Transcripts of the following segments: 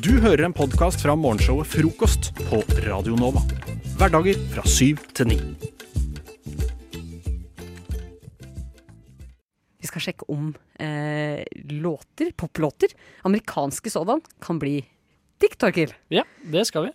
Du hører en podkast fra morgenshowet Frokost på Radio Nova. Hverdager fra syv til ni. Vi skal sjekke om eh, låter, poplåter, amerikanske sådan, kan bli dikt, Torkil. Ja, det skal vi.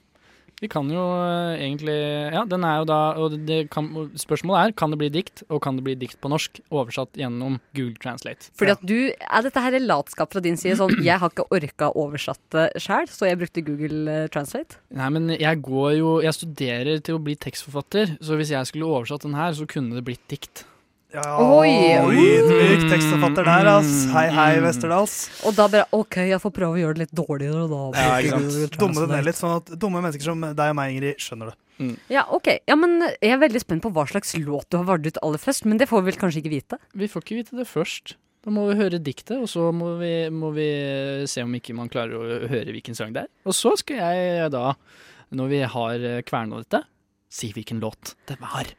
Vi kan jo eh, egentlig Ja, den er jo da Og det kan, spørsmålet er kan det bli dikt, og kan det bli dikt på norsk, oversatt gjennom Google Translate. Fordi at du, Er dette her latskap fra din side? Sånn, jeg har ikke orka oversatte sjøl, så jeg brukte Google eh, Translate. Nei, men jeg går jo Jeg studerer til å bli tekstforfatter, så hvis jeg skulle oversatt den her, så kunne det blitt dikt. Ja, Oi. Ydmyk tekstforfatter der, ass. Hei, hei, Westerdals. Og da bare OK, jeg får prøve å gjøre det litt dårligere, da Ja, ikke sant. Dumme det ned litt, sånn at dumme mennesker som deg og meg, Ingrid, skjønner det. Ja, ok. Ja, men Jeg er veldig spent på hva slags låt du har valgt ut aller først, men det får vi vel kanskje ikke vite? Vi får ikke vite det først. Da må vi høre diktet, og så må vi, må vi se om ikke man klarer å høre hvilken sang det er. Og så skal jeg da, når vi har kverna dette, si hvilken låt det var.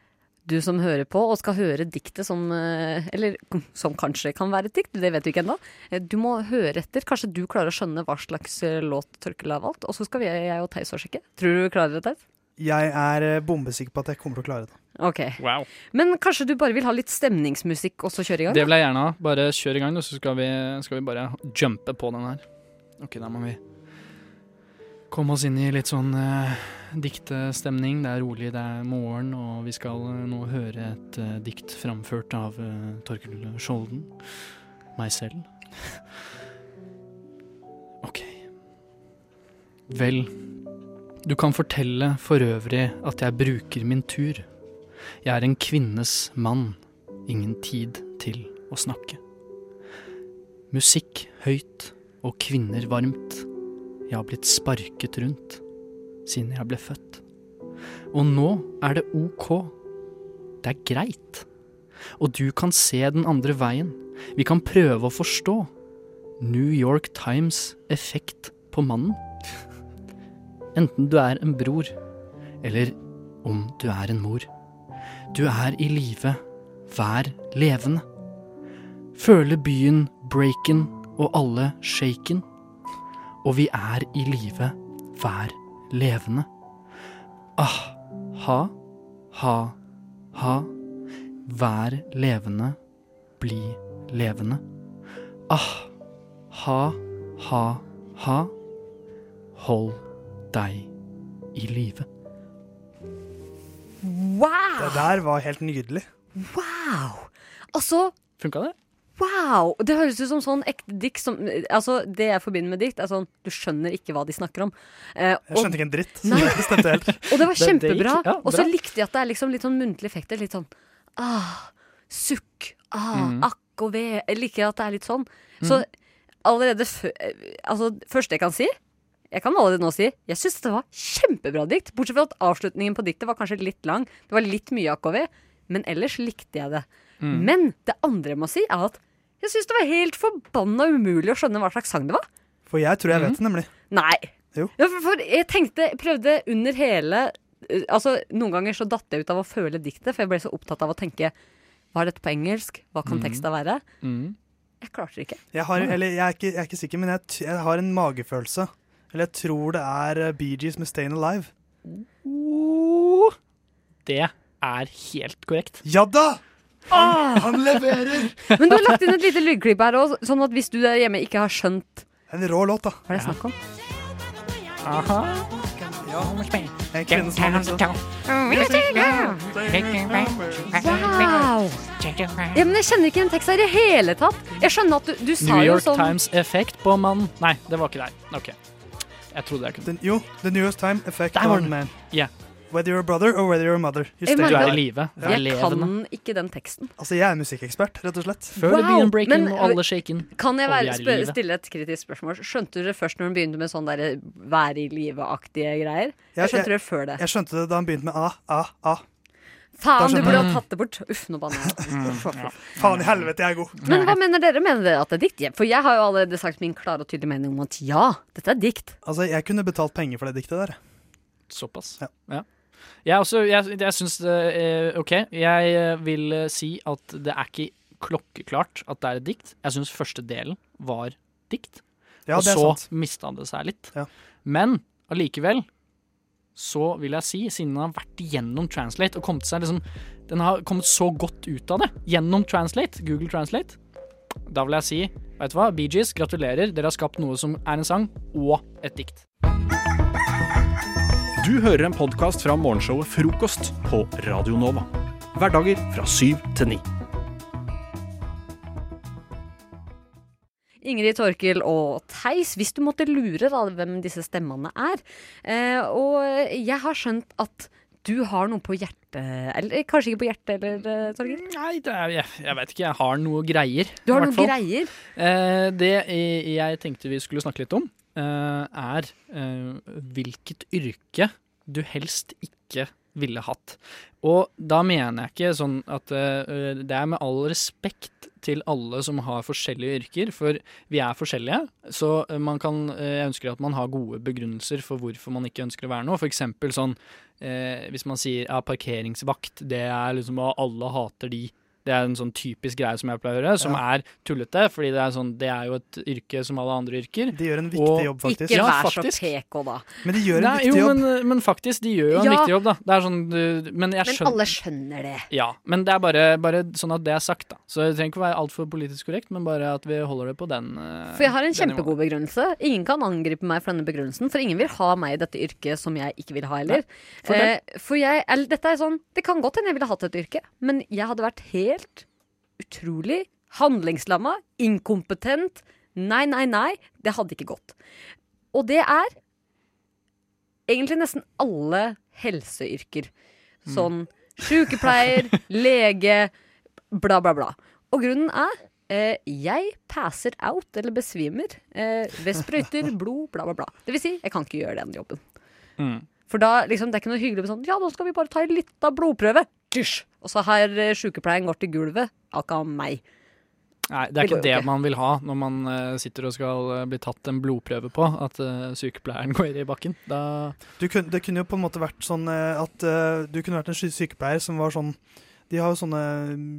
Du som hører på og skal høre diktet som eh, Eller som kanskje kan være et dikt, det vet vi ikke ennå. Eh, Du må høre etter. Kanskje du klarer å skjønne hva slags eh, låt Tørkel har valgt. Og så skal vi, jeg og Theis og sjekke. Tror du du klarer det, Theis? Jeg er bombesikker på at jeg kommer til å klare det. Ok. Wow. Men kanskje du bare vil ha litt stemningsmusikk og så kjøre i gang? Det vil jeg gjerne ha. Bare kjør i gang, og så skal vi, skal vi bare jumpe på den her. Ok, da må vi komme oss inn i litt sånn uh, diktestemning. Det er rolig, det er morgen, og vi skal eh, nå høre et uh, dikt framført av uh, Torkel Skjolden. Meg selv. Ok. Vel, du kan fortelle for øvrig at jeg bruker min tur. Jeg er en kvinnes mann, ingen tid til å snakke. Musikk høyt og kvinner varmt. Jeg har blitt sparket rundt siden jeg ble født. Og nå er det ok. Det er greit. Og du kan se den andre veien. Vi kan prøve å forstå. New York Times effekt på mannen. Enten du er en bror, eller om du er en mor. Du er i live, vær levende. Føle byen breaken og alle shaken. Og vi er i live, vær levende. Ah, ha, ha, ha. Vær levende, bli levende. Ah, ha, ha, ha. Hold deg i live. Wow! Det der var helt nydelig. Wow! Altså, Funka det? Wow! Det høres ut som sånn ekte dikt som Altså, det jeg forbinder med dikt, er sånn Du skjønner ikke hva de snakker om. Eh, Jeg skjønte ikke en dritt. Nei. Det stemte helt. og det var kjempebra. ja, og så likte jeg at det er liksom litt sånn muntlige effekter. Litt sånn ah, sukk, ah, mm. akk og ve. Jeg liker at det er litt sånn. Så allerede før Altså, første jeg kan si jeg kan allerede nå si jeg syns det var kjempebra dikt. Bortsett fra at avslutningen på diktet var kanskje litt lang. Det var litt mye AKV, men ellers likte jeg det. Mm. Men det andre jeg må si, er at jeg syns det var helt forbanna umulig å skjønne hva slags sang det var. For jeg tror jeg vet det, nemlig. Nei. Jo. Ja, for, for jeg tenkte, prøvde under hele eh, Altså, Noen ganger så datt jeg ut av å føle diktet, for jeg ble så opptatt av å tenke Hva er dette på engelsk? Hva kan teksta være? Mm. Jeg klarte det ikke. Jeg, har, eller, jeg, er ikke, jeg er ikke sikker, men jeg, jeg har en magefølelse. Eller jeg tror det er eh, Bee Gees med 'Stayin' Alive'. Det er helt korrekt. Ja da! Han leverer! Men du har lagt inn et lite lydklipp her òg, sånn at hvis du der hjemme ikke har skjønt En rå låt, da. hva det er snakk om mann, altså. Wow! Ja, men jeg kjenner ikke igjen teksten her i hele tatt. Jeg skjønner at du, du sa New jo York sånn Times-effekt på mann Nei, det var ikke der. Ok. Jeg trodde jeg kunne. Den, jo, The New York Time Effect Der var on den. Man. Ja. Whether you're a brother or whether you're a mother. You Jeg Du er i live. Er Jeg levende. kan ikke den teksten. Altså, jeg er musikkekspert, rett og slett. Før Wow, byen breaking men- og alle shaken. Kan jeg være, spør, stille et kritisk spørsmål? Skjønte du det først når hun begynte med sånn der være i live-aktige greier? Jeg, Jeg skjønte jeg, det før det. jeg skjønte det da han begynte med A, A, A. Faen, du burde ha tatt det bort. Uff, nå banner jeg. Uff. Faen i helvete, jeg er god! Men hva mener dere? Mener dere at det er dikt? For jeg har jo allerede sagt min klare og tydelige mening om at ja, dette er dikt. Altså, jeg kunne betalt penger for det diktet der. Såpass. Ja. Ja. Jeg, også, jeg, jeg syns det er OK. Jeg eh, vil eh, si at det er ikke klokkeklart at det er et dikt. Jeg syns første delen var dikt. Ja, og så mista det seg litt. Ja. Men allikevel så vil jeg si, siden den har vært gjennom Translate og kommet seg liksom Den har kommet så godt ut av det gjennom Translate, Google Translate, da vil jeg si veit du hva, BGs, gratulerer. Dere har skapt noe som er en sang og et dikt. Du hører en podkast fra morgenshowet Frokost på Radio Nova. Hverdager fra syv til ni. Ingrid, Torkil og Theis, hvis du måtte lure da, hvem disse stemmene er. Eh, og jeg har skjønt at du har noe på hjertet Eller kanskje ikke på hjertet, eller, eh, Torkil? Nei, det er, jeg, jeg vet ikke. Jeg har noe greier. Du har fall. greier. Eh, det jeg tenkte vi skulle snakke litt om, er eh, hvilket yrke du helst ikke ville hatt. Og da mener jeg ikke sånn at uh, det er med all respekt til alle som har forskjellige yrker, for vi er forskjellige. Så eh, man kan, uh, jeg ønsker at man har gode begrunnelser for hvorfor man ikke ønsker å være noe. Eksempel sånn uh, hvis man sier ja, parkeringsvakt, det er liksom å alle hater de. Det er en sånn typisk greie som jeg pleier å gjøre, som er tullete. Fordi det er, sånn, det er jo et yrke som alle andre yrker. De gjør en viktig Og- jobb, faktisk. Ikke vær så PK, da. Men de gjør en Nei, viktig jo, jobb. men, men faktisk, de gjør jo en viktig jobb, da. Det er sånn, du, men jeg Men alle skjønner det. Ja, men det er bare, bare sånn at det er sagt, da. Så det trenger ikke å være altfor politisk korrekt, men bare at vi holder det på den eh, For jeg har en kjempegod begrunnelse. Ingen kan angripe meg for denne begrunnelsen, for ingen vil ha meg i dette yrket som jeg ikke vil ha heller. for Eh, for jeg, eller, dette er sånn, det kan godt hende jeg ville hatt et yrke, men jeg hadde vært helt utrolig handlingslamma, inkompetent. Nei, nei, nei. Det hadde ikke gått. Og det er egentlig nesten alle helseyrker. Sånn sykepleier, lege, bla, bla, bla. Og grunnen er eh, jeg passer out, eller besvimer, eh, ved sprøyter, blod, bla, bla, bla. Det vil si, jeg kan ikke gjøre den jobben. Mm. For da liksom, det er ikke noe hyggelig med sånn Ja, nå skal vi bare ta en lita blodprøve. Dysj! Og så har sykepleien sykepleieren gått i gulvet. Akkurat meg. Nei, det er ikke det ikke. man vil ha når man eh, sitter og skal eh, bli tatt en blodprøve på, at eh, sykepleieren går i bakken. Da Du kun, det kunne jo på en måte vært sånn eh, at eh, du kunne vært en sykepleier som var sånn De har jo sånne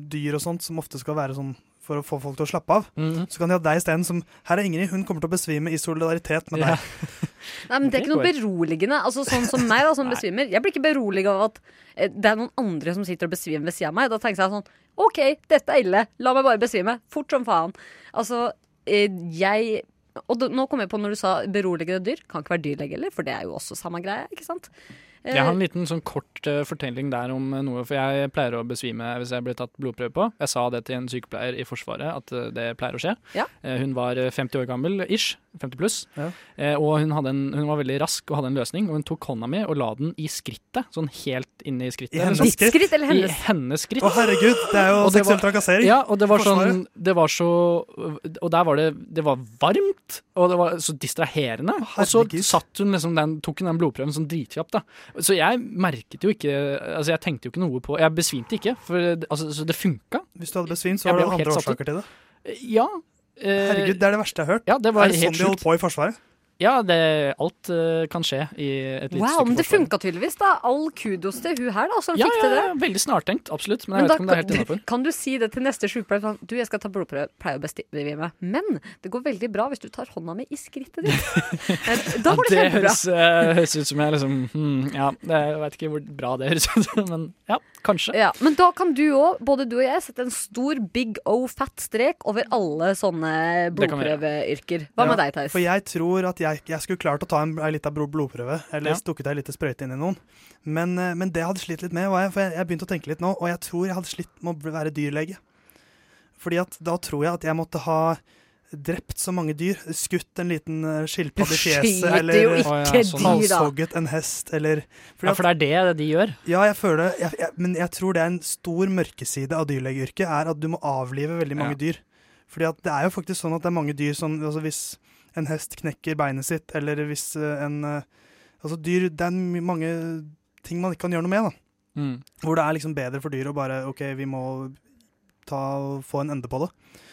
dyr og sånt som ofte skal være sånn for å få folk til å slappe av. Mhm. Så kan de ha deg isteden som Her er Ingrid, hun kommer til å besvime i solidaritet med Ja. deg. Nei, men Det er ikke noe beroligende. Altså Sånn som meg, da, som besvimer. Jeg blir ikke beroliget av at eh, det er noen andre som sitter og besvimer ved siden av meg. Da tenker jeg sånn OK, dette er ille. La meg bare besvime. Fort som faen. Altså, eh, jeg Og da- nå kom jeg på når du sa beroligende dyr. Kan ikke være dyrlege heller, for det er jo også samme greie. ikke sant? Eh, Jeg har en liten sånn kort eh, fortelling der om eh, noe, for jeg pleier å besvime hvis jeg blir tatt blodprøve på. Jeg sa det til en sykepleier i Forsvaret, at eh, det pleier å skje. Ja. Eh, hun var eh, 50 år gammel, ish. 50 pluss. Ja. Eh, og hun, hadde en, hun var veldig rask og hadde en løsning, og hun tok hånda mi og la den i skrittet. Sånn helt inne i skrittet. I hennes sånn. skritt? skritt eller I hennes? hennes skritt. Å, herregud, det er jo Og seksuell trakassering. Ja, og det var sånn Det var så Og der var det Det var varmt, og det var så distraherende. Å, og så satt hun liksom den, tok hun den blodprøven sånn dritkjapt, da. Så jeg merket jo ikke Altså, jeg tenkte jo ikke noe på Jeg besvimte ikke, for altså, så det funka. Hvis du hadde besvimt, så var det andre årsaker til det. Ja. Herregud, det er det verste jeg har hørt. Ja, det var er det helt sånn de holdt på i Forsvaret? Ja, det, alt uh, kan skje i et lite Wow, men det funka tydeligvis, da. All kudos til hun her, da, som Ja, fikk til det. ja, veldig snartenkt, absolutt. Men Men jeg vet ikke om det er helt kan- innafor. Kan du si det til neste sykepleier? Sånn, du, jeg skal ta blodprøve, pleier å besvime. Men det går veldig bra hvis du tar hånda mi i skrittet ditt. Eh, da går det det kjempebra. høres, eh, høres ut som jeg liksom hmm, Ja, jeg vet ikke hvor bra det høres ut, men ja, kanskje. Ja, men da kan du òg, både du og jeg, sette en stor big O fat strek over alle sånne Det blodprøveyrker. Hva Ja, med deg, Theis? For jeg tror at jeg, jeg skulle klart å ta en, en liten blodprøve, eller Ja. stukket ei lita sprøyte inn i noen. Men, eh, men det jeg hadde slitt litt med, var jeg, for jeg, jeg begynte å tenke litt nå, og jeg tror jeg hadde slitt med å være dyrlege. Fordi at da tror jeg at jeg måtte ha drept så mange dyr. Skutt en liten eh, skilpadde i fjeset, eller ikke ja, sånn. halshogget en hest, eller fordi Ja, for det er det de gjør. Ja, jeg føler jeg, jeg, Men jeg tror det er en stor mørkeside av dyrlegeyrket, er at du må avlive veldig mange dyr. Fordi at det er jo faktisk sånn at det er mange dyr som altså Hvis en hest knekker beinet sitt, eller hvis eh, en eh, Altså dyr Det er mange ting man ikke kan gjøre noe med, da. Mm. Hvor det er liksom bedre for dyr å bare OK, vi må ta få en ende på det.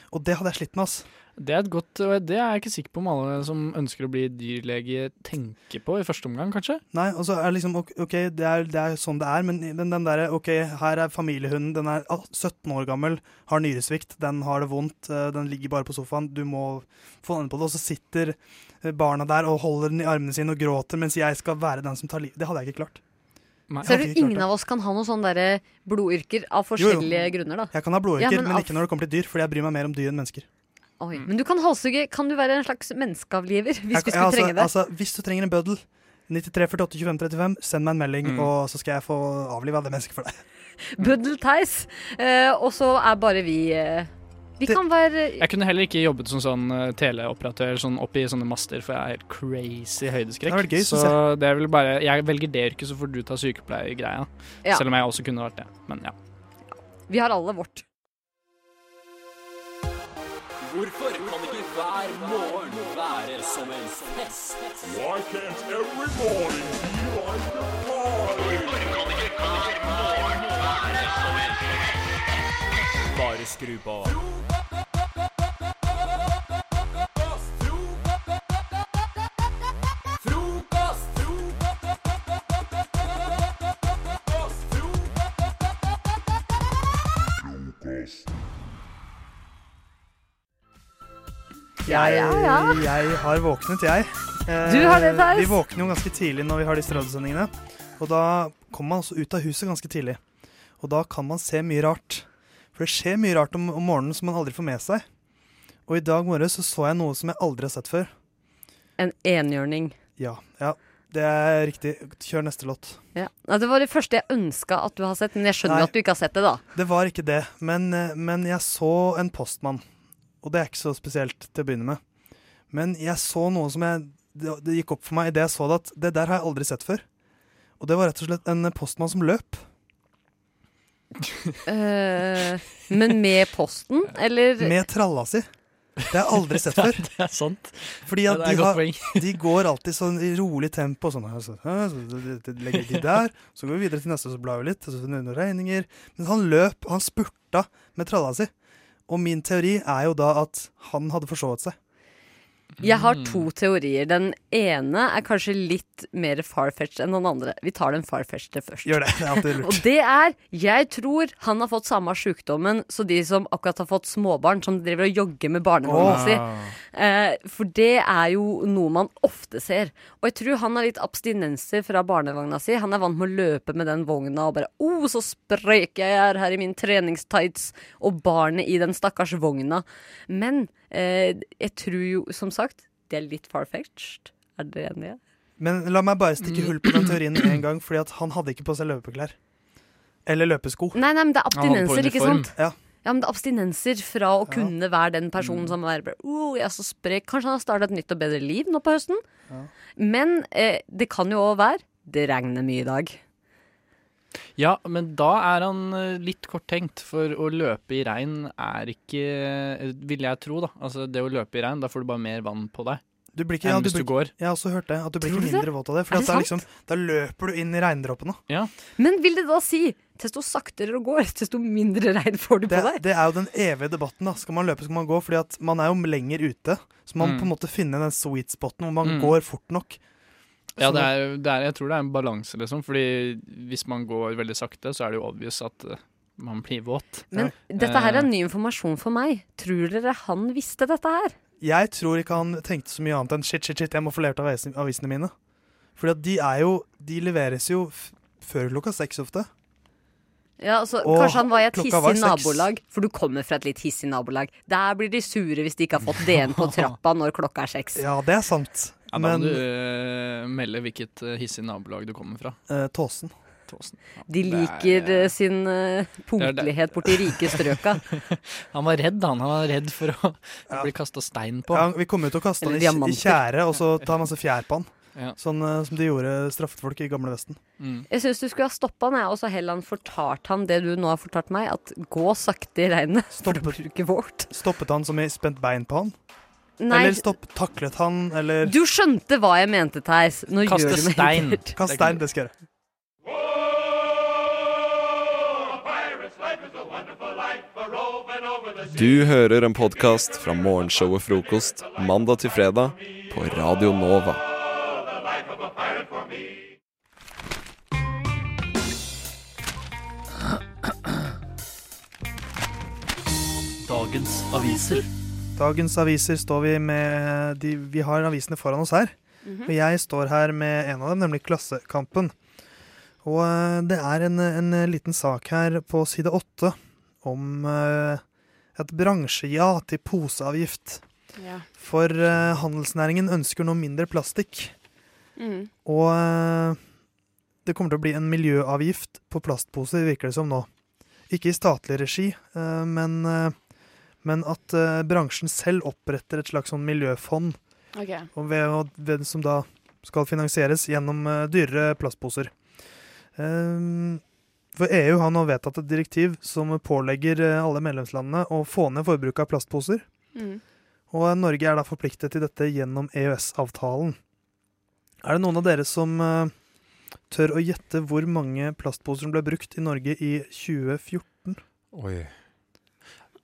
Og det hadde jeg slitt med, ass. Det er et godt, og det er jeg ikke sikker på om alle som ønsker å bli dyrlege tenker på i første omgang, kanskje. Nei, og så er det liksom ok, det er, det er sånn det er, men den, den derre OK, her er familiehunden, den er ah, 17 år gammel, har nyresvikt, den har det vondt, eh, den ligger bare på sofaen, du må få den på det, og så sitter eh, barna der og holder den i armene sine og gråter mens jeg skal være den som tar livet. Det hadde jeg ikke klart. Nei. Ser du, ingen av oss kan ha noen sånne blodyrker av Jo, jo. forskjellige grunner, da. Jeg kan ha blodyrker, Ja, men men, ikke når det kommer til dyr, fordi jeg bryr meg mer om dyr enn mennesker. Oi. Men du kan halshugge. Kan du være en slags menneskeavliver hvis Jeg, vi skulle altså, trenge det? Altså, hvis du trenger en bøddel, 93 48 25 35, send meg en melding, Mm. og så skal jeg få avliva det mennesket for deg. Buddel Theis. Eh, og så er bare vi eh, Vi Det- kan være Jeg kunne heller ikke jobbet som sånn eh, teleoperatør sånn oppi sånne master, for jeg er helt crazy høydeskrekk. Det er gøy, så det er vel bare Jeg velger det yrket, så får du ta sykepleiergreia. Ja. Selv om jeg også kunne vært det. Men ja. Vi har alle vårt. Hvorfor kan ikke hver morgen være som en fest? Why can't every morning be like a party? Bare skru på. Ja, ja, ja. Jeg har våknet, jeg. Eh, Du har det, Theis. Vi våkner jo ganske tidlig når vi har disse radiosendingene. Og da kommer man også ut av huset ganske tidlig. Og da kan man se mye rart. For det skjer mye rart om, om morgenen som man aldri får med seg. Og i dag morges så, så jeg noe som jeg aldri har sett før. En enhjørning. Ja, ja. Det er riktig. Kjør neste låt. Ja. Det var det første jeg ønska at du har sett, men jeg skjønner Nei. at du ikke har sett det, da. Det var ikke det, men, eh, men jeg så en postmann. Og det er ikke så spesielt til å begynne med. Men jeg så noe som jeg Det, det gikk opp for meg idet jeg så det, at det der har jeg aldri sett før. Og det var rett og slett en postmann som løp. Uh, men med posten, eller Med tralla si. Det har jeg aldri sett før. det er sant. Fordi at de, har, de går alltid sånn i rolig tempo. Sånn, så, legger de der, så går vi videre til neste, så blar vi litt. Så finner vi noen regninger. Men han løp, han spurta med tralla si. Og min teori er jo da at han hadde forsovet seg. Jeg har to teorier. Den ene er kanskje litt mer farfetched enn den andre. Vi tar den farfetched først. Gjør det. Det er alltid Og det er Jeg tror han har fått samme sjukdommen så de som akkurat har fått småbarn, som driver og jogger med barnevogna oh. si. Eh, for det er jo noe man ofte ser. Og jeg tror han har litt abstinenser fra barnevogna si. Han er vant med å løpe med den vogna og bare 'Å, så sprek jeg er her i min treningstights', og barnet i den stakkars vogna. Men eh, jeg tror jo, som sagt, det er litt far-fetched. Er dere enige? Men la meg bare stikke hull på den teorien en gang, fordi at han hadde ikke på seg løpeklær. Eller løpesko. Nei, nei, men det er abstinenser, ikke sant? Ja. Ja, men det er abstinenser fra å Ja. kunne være den personen som er bare, oh, jeg er så sprek. Kanskje han har starta et nytt og bedre liv nå på høsten. Ja. Men eh, det kan jo òg være det regner mye i dag. Ja, men da er han eh, litt kort tenkt, for å løpe i regn er ikke eh, Vil jeg tro, da. Altså det å løpe i regn, da får du bare mer vann på deg Du blir ikke, ja, du du blir, går. jeg har også hørt det. At du blir ikke mindre våt av det. For det da, liksom, da løper du inn i regndråpene. Men vil det da si desto saktere du går, desto mindre regn får du Det, på deg? det er jo den evige debatten. da Skal man løpe, skal man gå? Fordi at man er jo lenger ute. Så man Mm. på en måte finne den sweet spoten hvor man Mm. går fort nok. Ja, det er, det er, jeg tror det er en balanse, liksom. Fordi hvis man går veldig sakte, så er det jo obvious at eh, man blir våt. Men dette her er ny informasjon for meg. Tror dere han visste dette her? Jeg tror ikke han tenkte så mye annet enn shit, shit, shit, jeg må få levert av avisene mine. Fordi at de er jo De leveres jo f før klokka seks ofte. Ja, altså, Og Kanskje han var i et hissig nabolag, for du kommer fra et litt hissig nabolag. Der blir de sure hvis de ikke har fått DN på trappa når klokka er seks. Ja, det er sant. Ja, da Men må du uh, melde hvilket uh, hissig nabolag du kommer fra. Uh, Tåsen Tåsen. Ja, De liker er, sin uh, punktlighet borti rike strøka. Han var redd, han. Han var redd for å Ja. bli kasta stein på. ja, Vi kommer jo til å kaste han i, i tjære og så ta masse fjær på han. Ja. Sånn uh, som de gjorde straffet folk i gamle Vesten. Mm. Jeg syns du skulle ha stoppa han, jeg, og så heller han fortalt han det du nå har fortalt meg, at gå sakte i regnet. Stoppet, vårt. stoppet han som i spent bein på han? Nei, Eller stopp, taklet han, eller du skjønte hva jeg mente, Theis. Nå Kaste gjør du meg stein. Kast stein, det skal jeg gjøre. Du hører en podkast fra morgenshow og Frokost mandag til fredag på Radio Nova. Dagens aviser. Dagens aviser står vi med de, Vi har avisene foran oss her. Mhm. Og jeg står her med en av dem, nemlig Klassekampen. Og eh, det er en, en liten sak her på side åtte om eh, et bransjeja til poseavgift. Ja. For eh, handelsnæringen ønsker nå mindre plastikk. Mm. Og eh, det kommer til å bli en miljøavgift på plastposer, virker det som nå. Ikke i statlig regi, eh, men, eh, men at bransjen selv oppretter et slags sånn miljøfond, Okay. og ved, ved, som da skal finansieres gjennom dyrere plastposer. For EU har nå vedtatt et direktiv som pålegger alle medlemslandene å få ned forbruket av plastposer. Mm. Og Norge er da forpliktet til dette gjennom EØS-avtalen. Er det noen av dere som uh, tør å gjette hvor mange plastposer som ble brukt i Norge i 2014? Oi.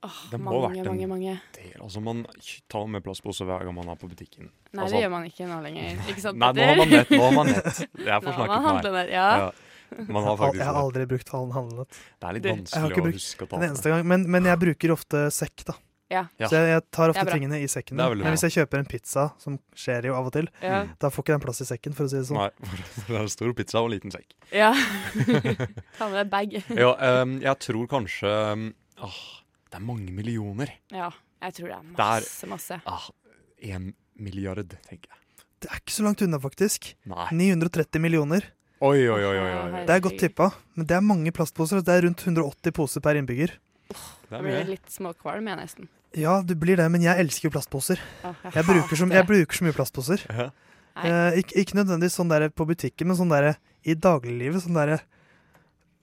Åh, Det må ha vært en- mange, mange. del. altså, man tar med plastpose hver gang man er på butikken. Nei, Altså- det gjør man ikke nå lenger. Ikke sant, Nei, nå har man nett. Nå har man nett. Jeg får snakke for meg. handlenett, ja. Man har Jeg har- faktisk jeg har aldri brukt halen handlenett. Det er litt vanskelig å huske å ta Den med. eneste gang, men, men jeg bruker ofte sekk, da. Ja. Så jeg, jeg tar ofte tingene i sekken. Men hvis jeg kjøper en pizza, som skjer jo av og til, Ja. da får ikke den plass i sekken, for å si det sånn. Nei, det er en stor pizza og en liten sekk. ja. Ta med deg bag. Ja, um, jeg tror kanskje um, åh, Det er mange millioner. Ja, jeg tror det er Det er- masse, masse. Ah, en milliard, tenker jeg. Det er ikke så langt unna, faktisk. Nei. 930 millioner. Oi, oi, oi. oi, oi. Det er godt tippa, men det er mange plastposer. Det er rundt 180 poser per innbygger. Det Da er blir litt småkvalm, jeg nesten. Ja, du blir det, men jeg elsker jo plastposer. Oh, Jeg bruker så, jeg bruker så mye plastposer. Eh, ikke, ikke nødvendigvis sånn der på butikken, men sånn der i dagliglivet. Sånn der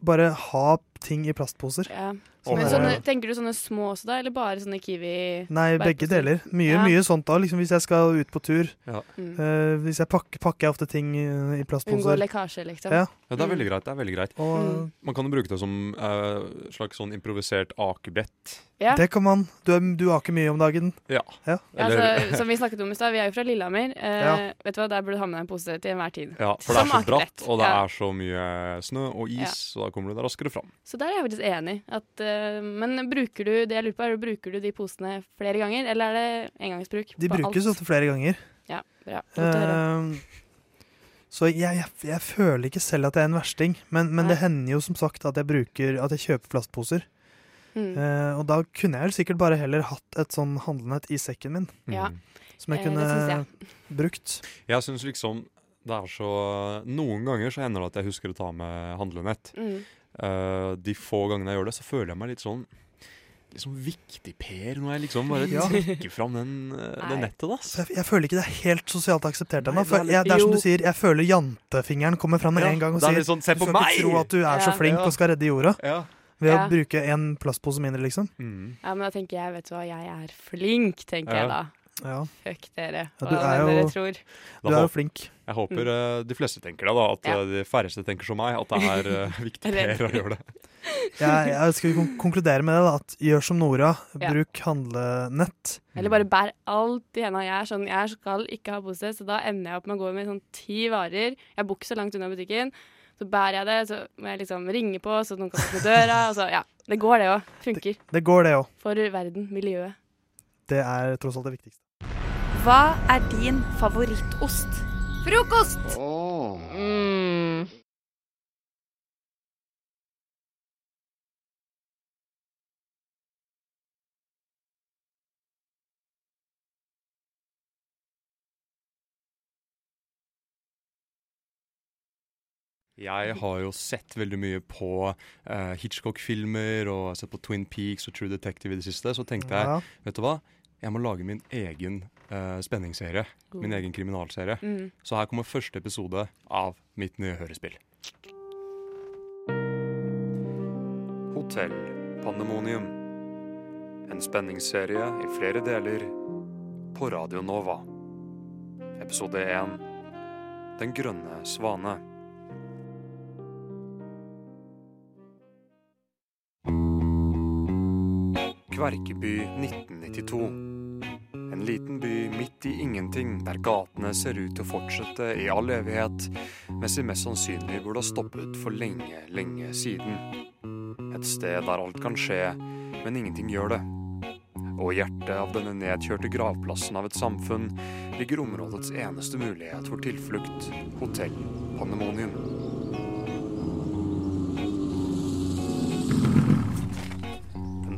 Bare ha ting i plastposer. Ja. Sånn Men sånne, tenker du sånne små også, da? Eller bare sånne Kiwi Nei, begge deler. Mye, Ja. mye sånt da. Liksom hvis jeg skal ut på tur. Mm. Uh, hvis jeg pakker, pakker jeg ofte ting i, plastposer. Unngå lekkasje, liksom. Ja. Ja, det er Mm. veldig greit. det er veldig greit. Og Mm. Man kan jo bruke det som uh, slags sånn improvisert akebrett. Ja. det kan man. Du, du aker mye om dagen. Ja. Ja. Ja, altså, som vi snakket om i stad, vi er jo fra Lillehammer. Uh, Ja. Vet du hva, Der burde du ha med deg en pose til enhver tid. ja, for det er så bratt, og det Ja. er så mye snø og is, Ja. så da kommer du deg raskere fram. Så der er jeg faktisk enig. At, uh, men bruker du det jeg lurer på, er, bruker du de posene flere ganger, eller er det engangsbruk? De på brukes alt? ofte flere ganger. Ja, bra. Eh, så jeg, jeg, jeg føler ikke selv at jeg er en versting, men, men det hender jo som sagt at jeg bruker At jeg kjøper plastposer. Mm. Uh, og da kunne jeg vel sikkert bare heller hatt et sånn handlenett i sekken min, Ja. Mm. som jeg Eh, kunne jeg. brukt. Jeg syns liksom det er så Noen ganger så hender det at jeg husker å ta med handlenett. Mm. Eh, de få gangene jeg gjør det, så føler jeg meg litt sånn Litt sånn viktig, Per, når jeg liksom bare Ja. trekker fram den, eh, det nettet. da jeg, jeg føler ikke det er helt sosialt akseptert ennå. det er det er som du sier, jeg føler jantefingeren kommer fram med Ja, en gang og er sier sånn, Se du skal meg! ikke tro at du er så flink Ja. og skal redde jorda Ja. ved Ja. å bruke en plastpose mindre, liksom. Mm. Ja, men da tenker jeg, vet du hva, jeg er flink, tenker Ja. jeg da. Ja, Fuck dere, Ja, hva er enn dere tror. Du er jo flink. Jeg håper uh, de fleste tenker det, da. At Ja. eh, de færreste tenker som meg. At det er uh, viktig Per å gjøre det. Jeg, jeg skal kon- konkludere med det, da. At gjør som Nora. Ja. Bruk handlenett. Eller bare bær alt i henda. Jeg er sånn, jeg skal ikke ha pose, så da ender jeg opp med å gå med sånn ti varer. Jeg bor ikke så langt unna butikken. Så bærer jeg det, så må jeg liksom ringe på, så noen kan åpne døra. Og så, ja, det går, det òg. Funker. Det går, det òg. For verden, miljøet. Det er tross alt det viktigste. Hva er din favorittost? Frokost! Mm. Jeg har jo sett veldig mye på uh, Hitchcock-filmer og sett på Twin Peaks og True Detective i det siste. Så tenkte jeg, Ja. vet du hva? Jeg må lage min egen eh, spenningsserie. Min egen kriminalserie. Mm. Så her kommer første episode av mitt nye hørespill. Hotell Pandemonium. En spenningsserie i flere deler på Radio Nova. Episode 1 Den grønne svane. Kverkeby 1992. En liten by midt i ingenting, der gatene ser ut til å fortsette i all evighet, mens de mest sannsynlig burde ha stoppet for lenge, lenge siden. Et sted der alt kan skje, men ingenting gjør det. Og i hjertet av denne nedkjørte gravplassen av et samfunn ligger områdets eneste mulighet for tilflukt, hotell Pandemonium.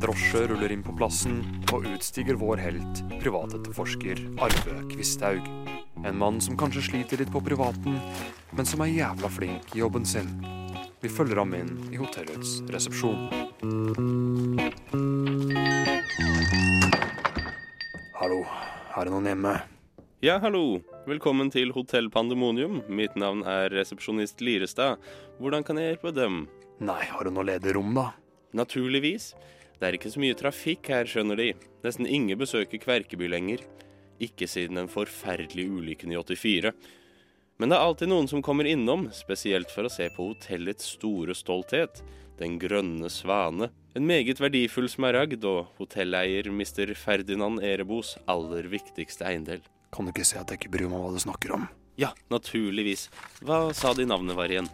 Drosje ruller inn på plassen, og utstiger vår helt, privatetterforsker Arve Kvisthaug. En mann som kanskje sliter litt på privaten, men som er jævla flink i jobben sin. Vi følger ham inn i hotellets resepsjon. Hallo, er det noen hjemme? Ja, hallo. Velkommen til Hotell Pandemonium. Mitt navn er resepsjonist Lirestad. Hvordan kan jeg hjelpe dem? Nei, har du noe ledig rom, da? Naturligvis. Det er ikke så mye trafikk her, skjønner De. Nesten ingen besøker Kverkeby lenger. Ikke siden den forferdelige ulykken i 84. Men det er alltid noen som kommer innom, spesielt for å se på hotellets store stolthet. Den grønne svane. En meget verdifull smaragd og hotelleier Mr. Ferdinand Erebos aller viktigste eiendel. Kan du ikke se at jeg ikke bryr meg om hva du snakker om? Ja, naturligvis. Hva sa de navnet var igjen?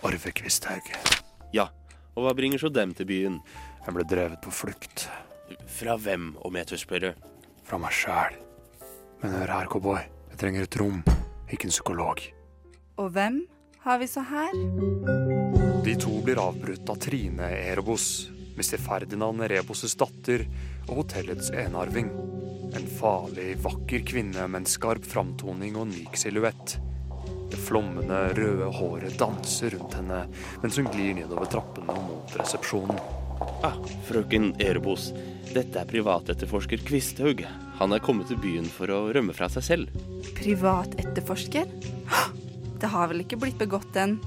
Arve Kvisthaug. Ja, og hva bringer så dem til byen? Jeg ble drevet på flukt. Fra hvem, om jeg tør spørre? Fra meg sjæl. Men hør her, cowboy. Jeg trenger et rom, ikke en psykolog. Og hvem har vi så her? De to blir avbrutt av Trine Erebos, Mr. Ferdinand Erebos' datter og hotellets enarving. En farlig, vakker kvinne med en skarp framtoning og en myk silhuett. Det flommende, røde håret danser rundt henne mens hun glir nedover trappene og mot resepsjonen. Ah, frøken Erebos. Dette er privatetterforsker Kvisthaug. Han er kommet til byen for å rømme fra seg selv. Privatetterforsker? Det har vel ikke blitt begått en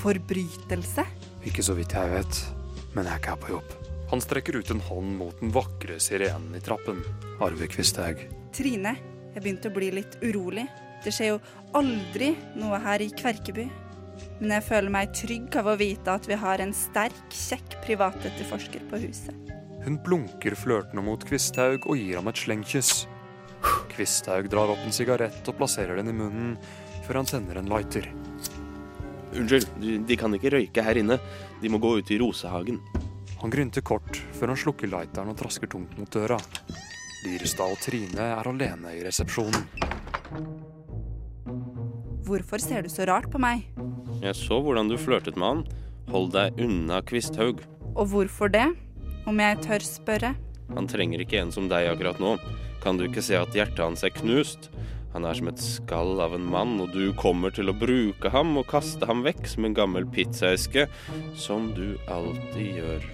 forbrytelse? Ikke så vidt jeg vet, men jeg er ikke her på jobb. Han strekker ut en hånd mot den vakre sirenen i trappen. Arve Kvisthaug. Trine, jeg begynte å bli litt urolig. Det skjer jo aldri noe her i Kverkeby. Men jeg føler meg trygg av å vite at vi har en sterk, kjekk privatetterforsker på huset. Hun blunker flørtende mot Kvisthaug og gir ham et slengkyss. Kvisthaug drar opp en sigarett og plasserer den i munnen, før han tenner en lighter. Unnskyld, de, de kan ikke røyke her inne. De må gå ut i Rosehagen. Han grynter kort før han slukker lighteren og trasker tungt mot døra. Lyrestad og Trine er alene i resepsjonen. Hvorfor ser du så rart på meg? Jeg så hvordan du flørtet med han. Hold deg unna Kvisthaug. Og hvorfor det? Om jeg tør spørre? Han trenger ikke en som deg akkurat nå. Kan du ikke se at hjertet hans er knust? Han er som et skall av en mann, og du kommer til å bruke ham og kaste ham vekk som en gammel pizzaeske, som du alltid gjør.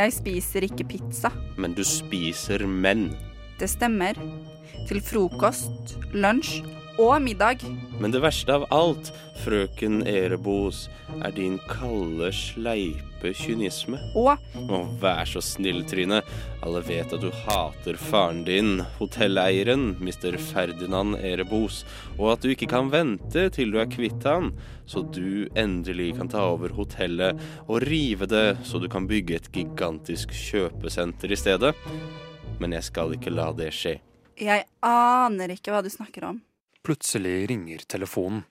Jeg spiser ikke pizza. Men du spiser menn. Det stemmer. Til frokost, lunsj og middag. Men det verste av alt, frøken Erebos, er din kalde, sleipe kynisme. Og Å, vær så snill, Trine. Alle vet at du hater faren din, hotelleieren, Mr. Ferdinand Erebos, og at du ikke kan vente til du er kvitt han, så du endelig kan ta over hotellet og rive det så du kan bygge et gigantisk kjøpesenter i stedet. Men jeg skal ikke la det skje. jeg aner ikke hva du snakker om. Plutselig ringer telefonen.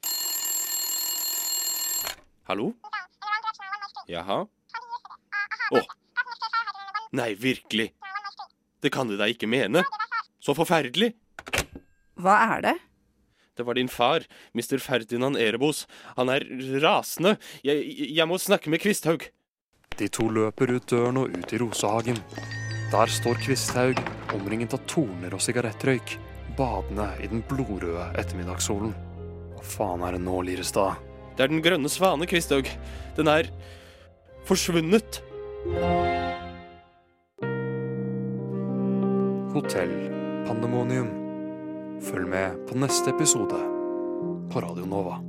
Hallo? Jaha? Å. Nei, virkelig. Det kan du da ikke mene. Så forferdelig. Hva er det? Det var din far, Mr. Ferdinand Erebos. Han er rasende. Jeg, jeg må snakke med Kvisthaug. De to løper ut døren og ut i Rosehagen. Der står Kvisthaug, omringet av torner og sigarettrøyk, badende i den blodrøde ettermiddagssolen. Hva faen er det nå, Lirestad? Det er den grønne svane, Kvisthaug. Den er forsvunnet. Hotell Pandemonium. Følg med på neste episode på Radio Nova.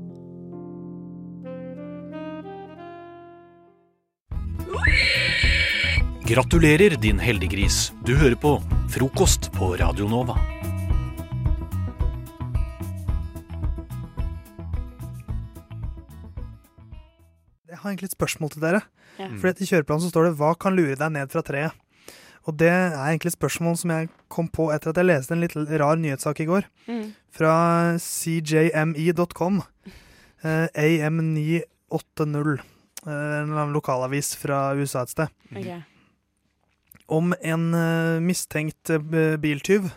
Gratulerer, din heldiggris. Du hører på Frokost på Radio Nova. Jeg har egentlig et spørsmål til dere. Ja. Fordi at I kjøreplanen så står det 'Hva kan lure deg ned fra treet'? Og det er egentlig et spørsmål som jeg kom på etter at jeg leste en litt rar nyhetssak i går. Mm. Fra cjme.com. Eh, AM980. Eh, en eller annen lokalavis fra USA et sted. Okay. Om en eh, mistenkt eh, biltyv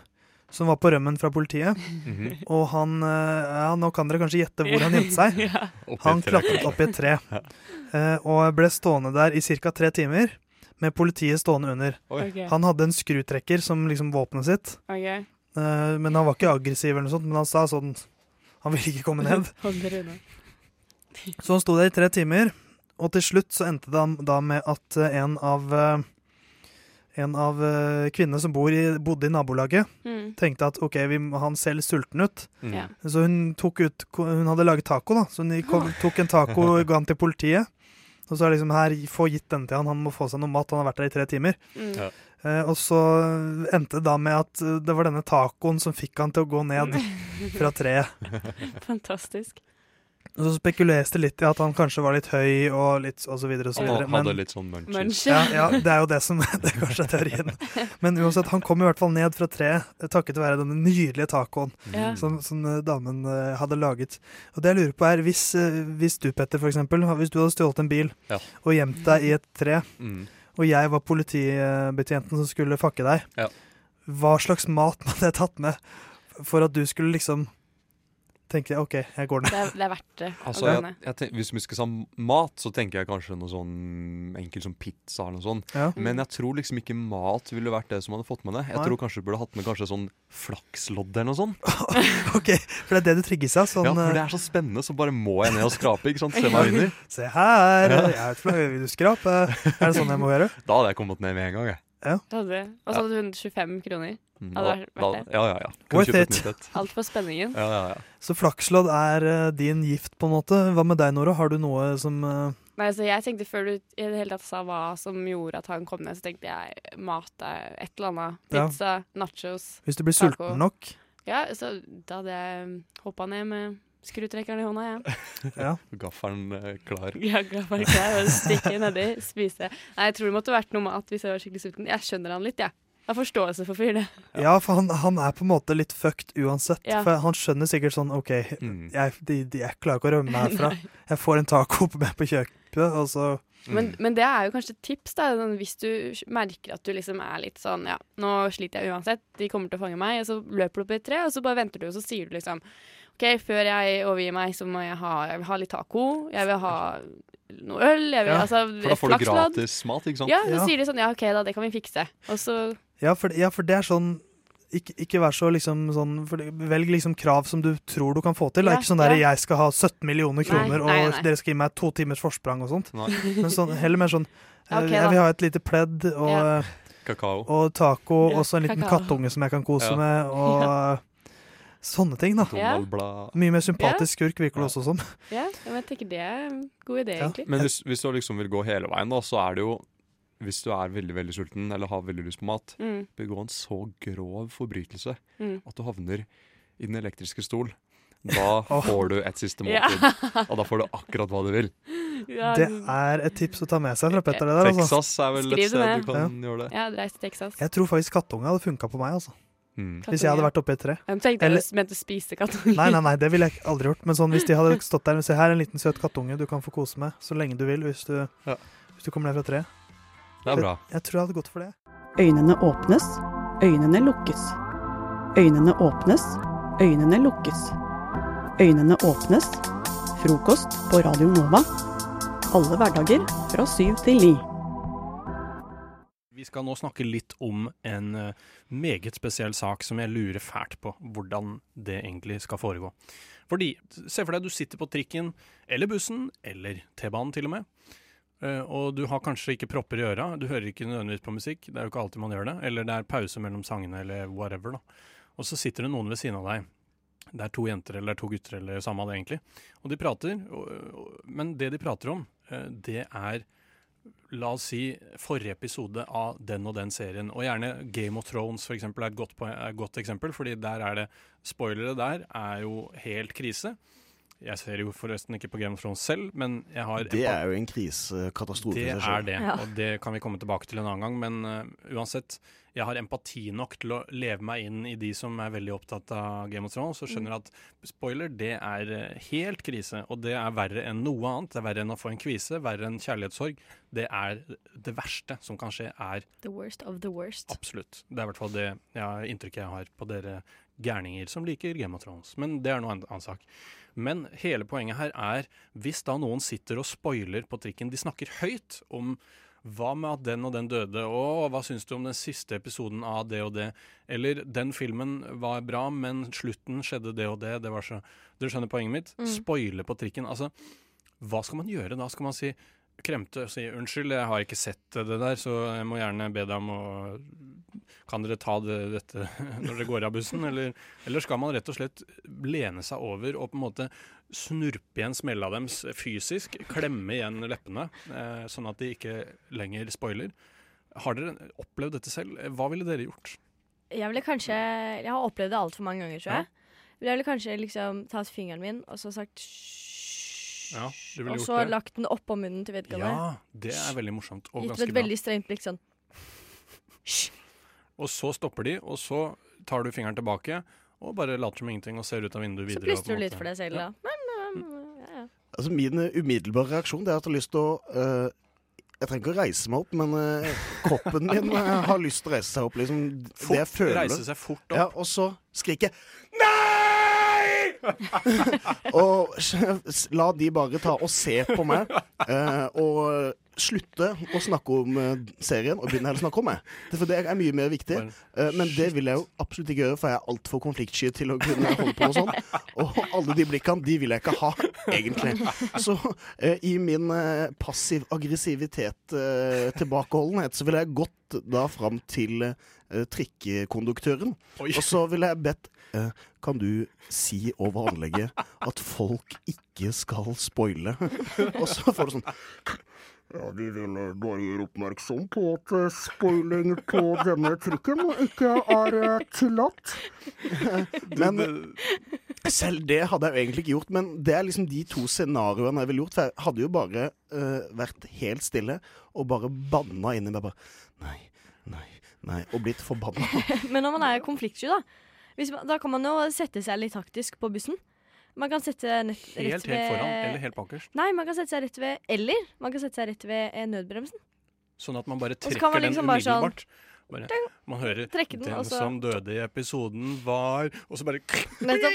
som var på rømmen fra politiet. Mhm. Og han eh, Ja, nå kan dere kanskje gjette hvor han gjemte seg. Ja. Han et klatret opp i et tre. eh, og ble stående der i ca. tre timer, med politiet stående under. Okay. Han hadde en skrutrekker som liksom våpenet sitt, Ok. eh, men han var ikke aggressiv, eller noe sånt, men han sa sånn Han ville ikke komme ned. Så han sto der i tre timer, og til slutt så endte det da- med at en av en av eh, kvinnene som bor i, bodde i nabolaget, Mm. tenkte at ok, vi, må- han ser litt sulten ut. Mm. Så hun tok ut Hun hadde laget taco, da. Så hun kom, tok en taco og ga den til politiet. Og så er det liksom her, få gitt denne til han, han må få seg noe mat, han har vært der i tre timer. Mm. Ja. Eh, og så endte det da med at eh, det var denne tacoen som fikk han til å gå ned fra treet. Fantastisk. Og så spekuleres det litt i at han kanskje var litt høy og litt og så videre og så Han videre. hadde litt sånn munchies. Munch. ja, ja, det er jo det som det er kanskje er teorien. Men uansett, han kom i hvert fall ned fra treet eh, takket være denne nydelige tacoen mm. som, som eh, damen eh, hadde laget. Og det jeg lurer på er, hvis, hvis du Petter for eksempel, hvis du hadde stjålet en bil Ja. og gjemt deg i et tre, Mm. og jeg var politibetjenten som skulle fakke deg, Ja. hva slags mat hadde jeg tatt med for at du skulle liksom tenke OK, jeg går Det ned. er, det er verdt det. Altså, jeg, jeg tenk, hvis vi skal si mat, så tenker jeg kanskje noe sånn enkelt som pizza eller noe sånt. Ja. Men jeg tror liksom ikke mat ville vært det som hadde fått med det. Jeg Nei. tror kanskje du burde hatt med kanskje sånn flakslodd eller noe sånt. OK, for det er det du trigges av. Sånn ja, for det eh, er så spennende, så bare må jeg ned og skrape, ikke sant. Se meg under. Se her, Ja. jeg er fra Vil du skrape? Er det sånn jeg må gjøre? Da hadde jeg kommet ned med en gang, jeg. Det. Og så hadde hun 25 kroner. Mm, Hadde vært- det. Ja, ja, ja. Worth it. Alt for spenningen. Ja, ja, ja. Så flakslodd er uh, din gift, på en måte. Hva med deg, Nora? Har du noe som uh... Nei, så jeg tenkte Før du i det hele tatt sa hva som gjorde at han kom ned, så tenkte jeg mat er et eller annet. Ja. Pizza, nachos. Hvis du blir Taco. sulten nok? Ja, så da hadde jeg hoppa ned med skrutrekkeren i hånda, jeg. Ja. Gaffelen eh, klar. Ja, gaffelen klar. jeg, og stikke nedi, spise. Nei, jeg tror det måtte vært noe mat hvis jeg var skikkelig sulten. Jeg skjønner han litt, jeg. Jeg har forståelse for fyren, det. Ja, for han, han er på en måte litt fucked uansett. Ja. For han skjønner sikkert sånn OK, Mm. jeg, de, de, jeg klarer ikke å rømme meg herfra. Jeg får en taco på meg på kjøkkenet, og så Men, Mm. men det er jo kanskje et tips, da, sånn, hvis du merker at du liksom er litt sånn Ja, nå sliter jeg uansett, de kommer til å fange meg, og så løper du opp i et tre, og så bare venter du, og så sier du liksom OK, før jeg overgir meg, så må jeg ha, jeg vil ha litt taco, jeg vil ha noe øl, jeg vil Ja, altså For da får du gratis mat, ikke sant? Ja, så Ja. sier de sånn Ja, OK, da, det kan vi fikse. Og så Ja, for, ja, for det er sånn ikke, ikke vær så liksom sånn for, Velg liksom krav som du tror du kan få til. Ja, ikke sånn der ja. 'jeg skal ha 17 millioner Nei, kroner, nei, og dere skal gi meg to timers forsprang' og sånt. Nei. Men sånn, heller mer sånn okay, eh, 'Jeg vil ha et lite pledd og, Ja. Kakao. og taco, Ja, og så en liten kakao. kattunge som jeg kan kose Ja. med', og sånne ting, da. Ja. Mye mer sympatisk skurk virker det også som. Ja, men jeg tenker det er en god idé, Ja. egentlig. Men hvis, hvis du liksom vil gå hele veien, da, så er det jo Hvis du er veldig veldig sulten eller har veldig lyst på mat, Mm, begå en så grov forbrytelse mm. at du havner i den elektriske stol. Da får du et siste Ja. Og da får du akkurat hva du vil. Ja, Det er et tips å ta med seg fra Petter. det der, altså. Texas er vel Skriv et sted du kan gjøre det. Ja, reis til Texas. Jeg tror faktisk kattunge hadde funka på meg, altså. Mm. Hvis jeg hadde vært oppi et tre. Jeg tenkte Eller- jeg mente spise kattunger. Nei, nei, nei, det ville jeg aldri gjort. Men sånn, hvis de hadde stått der og Se her, en liten søt kattunge du kan få kose med så lenge du vil hvis du, Ja. hvis du kommer ned fra treet. Det er bra. Jeg tror jeg hadde gått for det. Øynene åpnes, øynene lukkes. Øynene åpnes, øynene lukkes. Øynene åpnes. Frokost på Radio Nova. Alle hverdager fra syv til ni. Vi skal nå snakke litt om en eh, meget spesiell sak som jeg lurer fælt på hvordan det egentlig skal foregå. Fordi, se for deg du sitter på trikken, eller bussen, eller T-banen til og med, eh, og du har kanskje ikke propper i øra, du hører ikke nødvendigvis på musikk, det er jo ikke alltid man gjør det, eller det er pause mellom sangene, eller whatever da. Og så sitter det noen ved siden av deg. Det er to jenter eller to gutter eller samme av det egentlig. Og de prater, men det de prater om, eh, det er La oss si forrige episode av den og den serien. Og gjerne Game of Thrones for eksempel, er et godt, godt eksempel, fordi der er det Spoilere der er jo helt krise. Jeg ser jo forresten ikke på Game of Thrones selv, men jeg har Det er jo en krisekatastrofe Det er det, og det kan vi komme tilbake til en annen gang. Men uh, uansett, jeg har empati nok til å leve meg inn i de som er veldig opptatt av Game of Thrones, og skjønner at spoiler, det er eh, helt krise. Og det er verre enn noe annet. Det er verre enn å få en kvise, verre enn kjærlighetssorg. Det er det verste som kan skje, er The worst of the worst. absolutt. Det er i hvert fall det ja, inntrykket jeg har på dere gærninger som liker Game of Thrones. Men det er noe annen sak. Men hele poenget her er, hvis da noen sitter og spoiler på trikken, de snakker høyt om hva med at den og den døde, og hva syns du om den siste episoden av det og det? Eller den filmen var bra, men slutten skjedde det og det, det var så Dere skjønner poenget mitt? Mm. Spoile på trikken. Altså, hva skal man gjøre da? Skal man si kremte og si unnskyld, jeg har ikke sett det der, så jeg må gjerne be deg om å Kan dere ta det, dette når dere går av bussen? Eller, eller skal man rett og slett lene seg over og på en måte snurpe igjen smella deres fysisk? Klemme igjen leppene, eh, sånn at de ikke lenger spoiler? Har dere opplevd dette selv? Hva ville dere gjort? Jeg ville kanskje Jeg har opplevd det altfor mange ganger, tror jeg. Ja. Jeg ville kanskje liksom tatt fingeren min og så sagt. Ja, Og så lagt den oppå munnen til vedkommende. Ja, det er veldig morsomt. Og Gitt et veldig strengt blikk sånn. Og så stopper de, og så tar du fingeren tilbake og bare later som ingenting og ser ut av vinduet videre. Så du litt for deg selv, da. Ja. Altså Min eh, umiddelbare reaksjon det er at jeg har lyst til å uh, Jeg trenger ikke å reise meg opp, men uh, kroppen min har lyst til å reise seg opp. Liksom, det jeg føler. reise seg fort opp. Ja, og så skriker jeg og la de bare ta og se på meg, eh, og slutte å snakke om eh, serien, og begynne heller å snakke om meg. Det, for det er mye mer viktig. Eh, men det vil jeg jo absolutt ikke gjøre, for jeg er altfor konfliktsky til å kunne holde på med sånn. Og alle de blikkene, de vil jeg ikke ha, egentlig. Så eh, i min passiv-aggressivitet, eh, tilbakeholdenhet, så ville jeg gått da fram til trikkekonduktøren, og så ville jeg bedt kan du si over anlegget at folk ikke skal spoile? Og så får du sånn ja, De vil eh, bare gjøre oppmerksom på at eh, spoiling på denne trikken ikke er eh, tillatt. Men selv det hadde jeg jo egentlig ikke gjort. Men det er liksom de to scenarioene jeg ville gjort. For jeg hadde jo bare uh, vært helt stille og bare banna inni meg bare Nei, nei, nei. Og blitt forbanna. Men når man er konfliktsky, da man, Da kan man jo sette seg litt taktisk på bussen. Man kan sette nett, Helt, rett helt foran, eller helt bakerst. Nei, man kan sette seg rett ved Eller man kan sette seg rett ved eh, nødbremsen. Sånn at man bare trekker man den liksom bare sånn- umiddelbart. Bare, man hører den, 'Den som døde i episoden var' Og så bare Nettopp.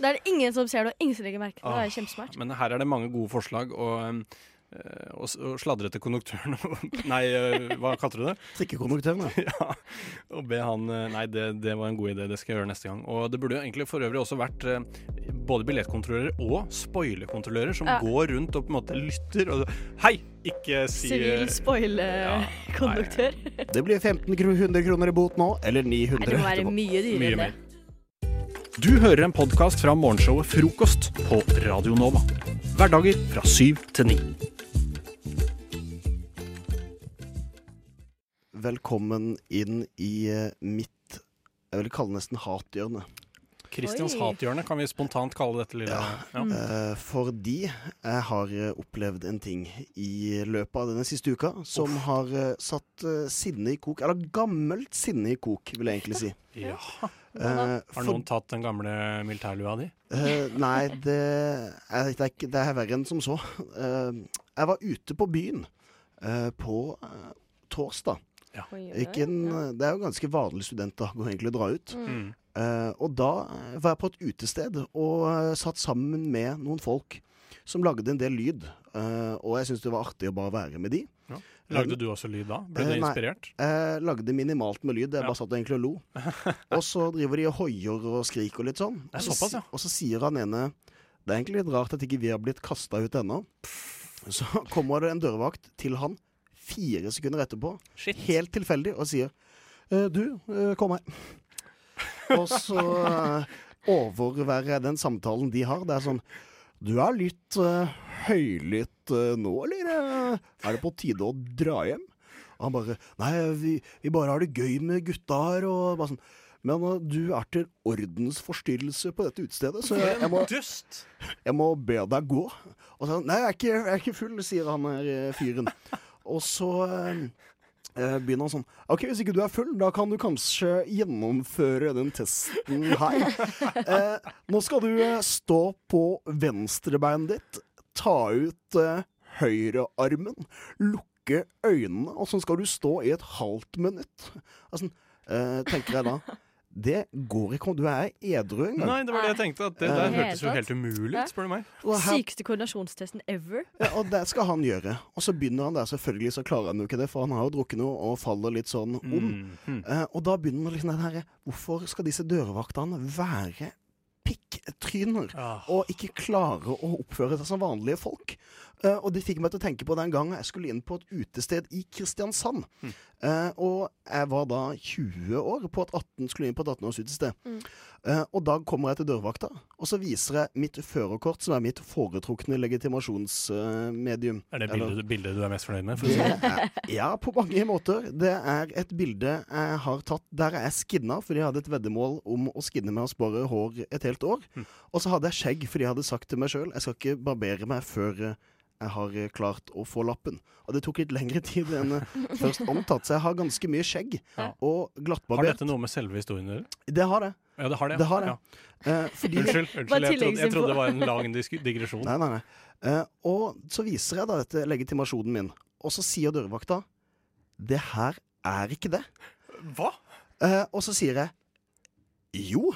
Da er det ingen som ser det, og ingen som legger merke til det. Ah, er kjempesmart. Men her er det mange gode forslag, og, um, og, s- og sladre til konduktøren Nei, eh, hva kalte du det? Trikkekonduktøren, ja. Og be han eh, Nei, det, det var en god idé, det skal jeg gjøre neste gang. Og det burde jo egentlig for øvrig også vært eh, både billettkontrollører og spoilerkontrollører som Ja. går rundt og på en måte lytter og Hei! Ikke si Sivil spoilerkonduktør. spoile-konduktør. Det blir 1500 kroner i bot nå, eller 900 Nei, det må være mye dyrere Mye enn det. Du hører en podkast fra morgenshowet Frokost på Radio Nova. Hverdager fra syv til ni. Velkommen inn i eh, mitt Jeg vil kalle det nesten hathjørne. Kristians hathjørne kan vi spontant kalle dette lille ja. Ja. fordi jeg har eh, opplevd en ting i løpet av denne siste uka som har eh, satt eh, sinne i kok. Eller gammelt sinne i kok, vil jeg egentlig si. Ja. Uh, Har for- noen tatt den gamle militærlua di? Uh, nei, det er, det, er det er verre enn som så. Uh, jeg var ute på byen eh, på eh, torsdag. Ja. Ikke en. Det er jo ganske vanlig studentdag å egentlig dra ut. Mm. Eh, og da var jeg på et utested og eh, satt sammen med noen folk som lagde en del lyd. Eh, og jeg syntes det var artig å bare være med de. Ja. Lagde du også lyd da? Ble du Eh, nei. inspirert? Jeg lagde minimalt med lyd. Jeg bare satt egentlig og lo. og så driver de og hoier og skriker og litt sånn. Og så såpass, ja. Og så sier han ene Det er egentlig litt rart at ikke vi har blitt kasta ut ennå. Så kommer det en dørvakt til han fire sekunder etterpå, helt tilfeldig, og sier «Eh, Du, kom her. Og så overvære overværer jeg den samtalen de har. Det er sånn Du er litt uh, høylytt uh, nå, eller? eh, Er det på tide å dra hjem? Og han bare Nei, vi, vi bare har det gøy med gutta her, og bare sånn Men uh, du er til ordensforstyrrelse på dette utestedet, så jeg, jeg, må, jeg må be deg gå. Og så, Nei, jeg er, ikke, jeg er ikke full, sier han her eh, fyren. Og så eh, eh, begynner han sånn OK, hvis ikke du er full, da kan du kanskje gjennomføre den testen her. Eh, nå skal du eh, stå på venstrebeinet ditt, ta ut eh, høyrearmen, lukke øynene, og så skal du stå i et halvt minutt. Altså, eh, tenker jeg da. Det går ikke. om Du er edru engang. Nei, det var det jeg tenkte. At det der uh, hørtes jo helt umulig ut, spør du meg. Sykeste koordinasjonstesten ever. Ja, og det skal han gjøre. Og så begynner han der, selvfølgelig så klarer han jo ikke det, for han har jo drukket noe og faller litt sånn om. Mm. Mm. Uh, og da begynner liksom den her Hvorfor skal disse dørvaktene være pikktryner og ikke klare å oppføre seg som vanlige folk? Eh, og det fikk meg til å tenke på den gangen jeg skulle inn på et utested i Kristiansand. Eh, og jeg var da 20 år, på et 18, skulle inn på et 18-årsutested. Mm. Uh, og da kommer jeg til dørvakta, og så viser jeg mitt førerkort, som er mitt foretrukne legitimasjonsmedium. Er det Eller- bildet, bildet du er mest fornøyd med? For er, ja, på mange måter. Det er et bilde jeg har tatt der jeg er skinna, fordi jeg hadde et veddemål om å skinne meg og spare hår et helt år. Og så hadde jeg skjegg fordi jeg hadde sagt til meg sjøl jeg skal ikke barbere meg før jeg har eh, klart å få lappen. Og det tok litt lengre tid enn eh, først antatt, så jeg har ganske mye skjegg. Og Har dette noe med selve historien å gjøre? Det har det. Ja, det har det. Det har det. Ja. Eh, fordi Unnskyld, unnskyld. Jeg trodde, jeg trodde det var en lang digresjon. Nei, nei, nei. Eh, og så viser jeg da dette legitimasjonen min, og så sier dørvakta Det her er ikke det. Hva? Eh, og så sier jeg jo.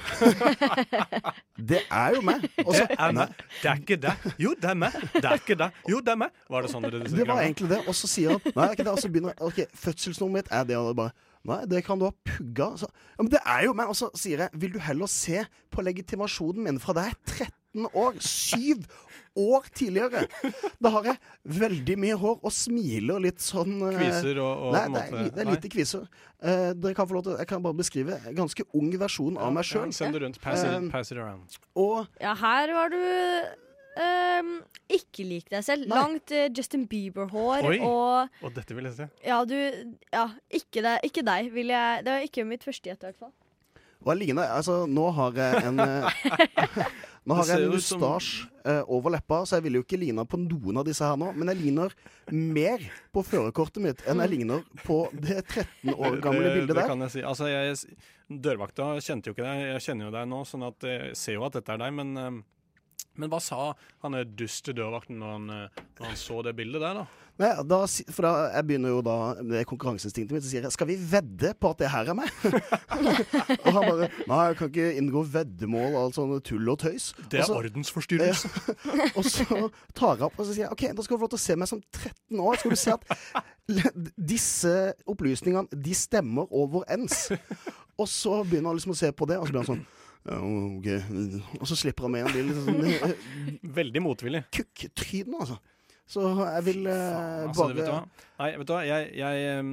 det er jo meg. Også, Det er meg. Det er ikke det. Jo, det er meg. Det er ikke det. Jo, det er meg. Var det sånn dere Det var egentlig det. Og så sier han Nei, det er ikke det. Og så begynner han OK, fødselsnummeret mitt er det. Og bare Nei, det kan du ha pugga. Så, ja, men det er jo meg. Og så sier jeg Vil du heller se på legitimasjonen min fra da jeg er 13 år? Syv år tidligere. Da har jeg veldig mye hår og smiler litt sånn eh, Kviser og- og Nei, det er, det er lite kviser. Uh, dere kan få lov til Jeg kan bare beskrive en ganske ung versjon av meg sjøl. Send det rundt. Pass it, pass it around. Og Ja, her var du Um, ikke lik deg selv. Langt uh, Justin Bieber-hår og Og dette vil jeg se. Ja, du Ja, ikke, deg, ikke deg, vil jeg Det var ikke mitt første gjett, i hvert fall. Og ligner Altså, nå har jeg en eh, Nå har jeg en mustasje som- eh, over leppa, så jeg ville jo ikke ligne på noen av disse her nå. Men jeg ligner mer på førerkortet mitt enn jeg ligner på det 13 år gamle det, bildet det der. kan jeg si. Altså, jeg, dørvakta kjente jo ikke deg. Jeg kjenner jo deg nå, sånn at jeg ser jo at dette er deg. Men, eh, men hva sa han duste dørvakten når han, eh, når han så det bildet der, da? Nei, da, for da, jeg begynner jo da med konkurranseinstinktet mitt, så sier jeg skal vi vedde på at det her er meg? og han bare nei, jeg kan ikke inngå veddemål og alt sånn tull og tøys. Det er ordensforstyrrelse. Og så tar jeg opp og så sier jeg, ok, da skal du få lov til å se meg som 13 år. Skal du se at disse opplysningene, de stemmer overens. Og så begynner han liksom å se på det, og så blir han sånn ja, ok. Og så slipper han med en bil. Sånn, eh, Veldig motvillig. Kukktryne, altså. Så jeg vil eh, Altså, vet du? Nei, vet du hva? Jeg, jeg um,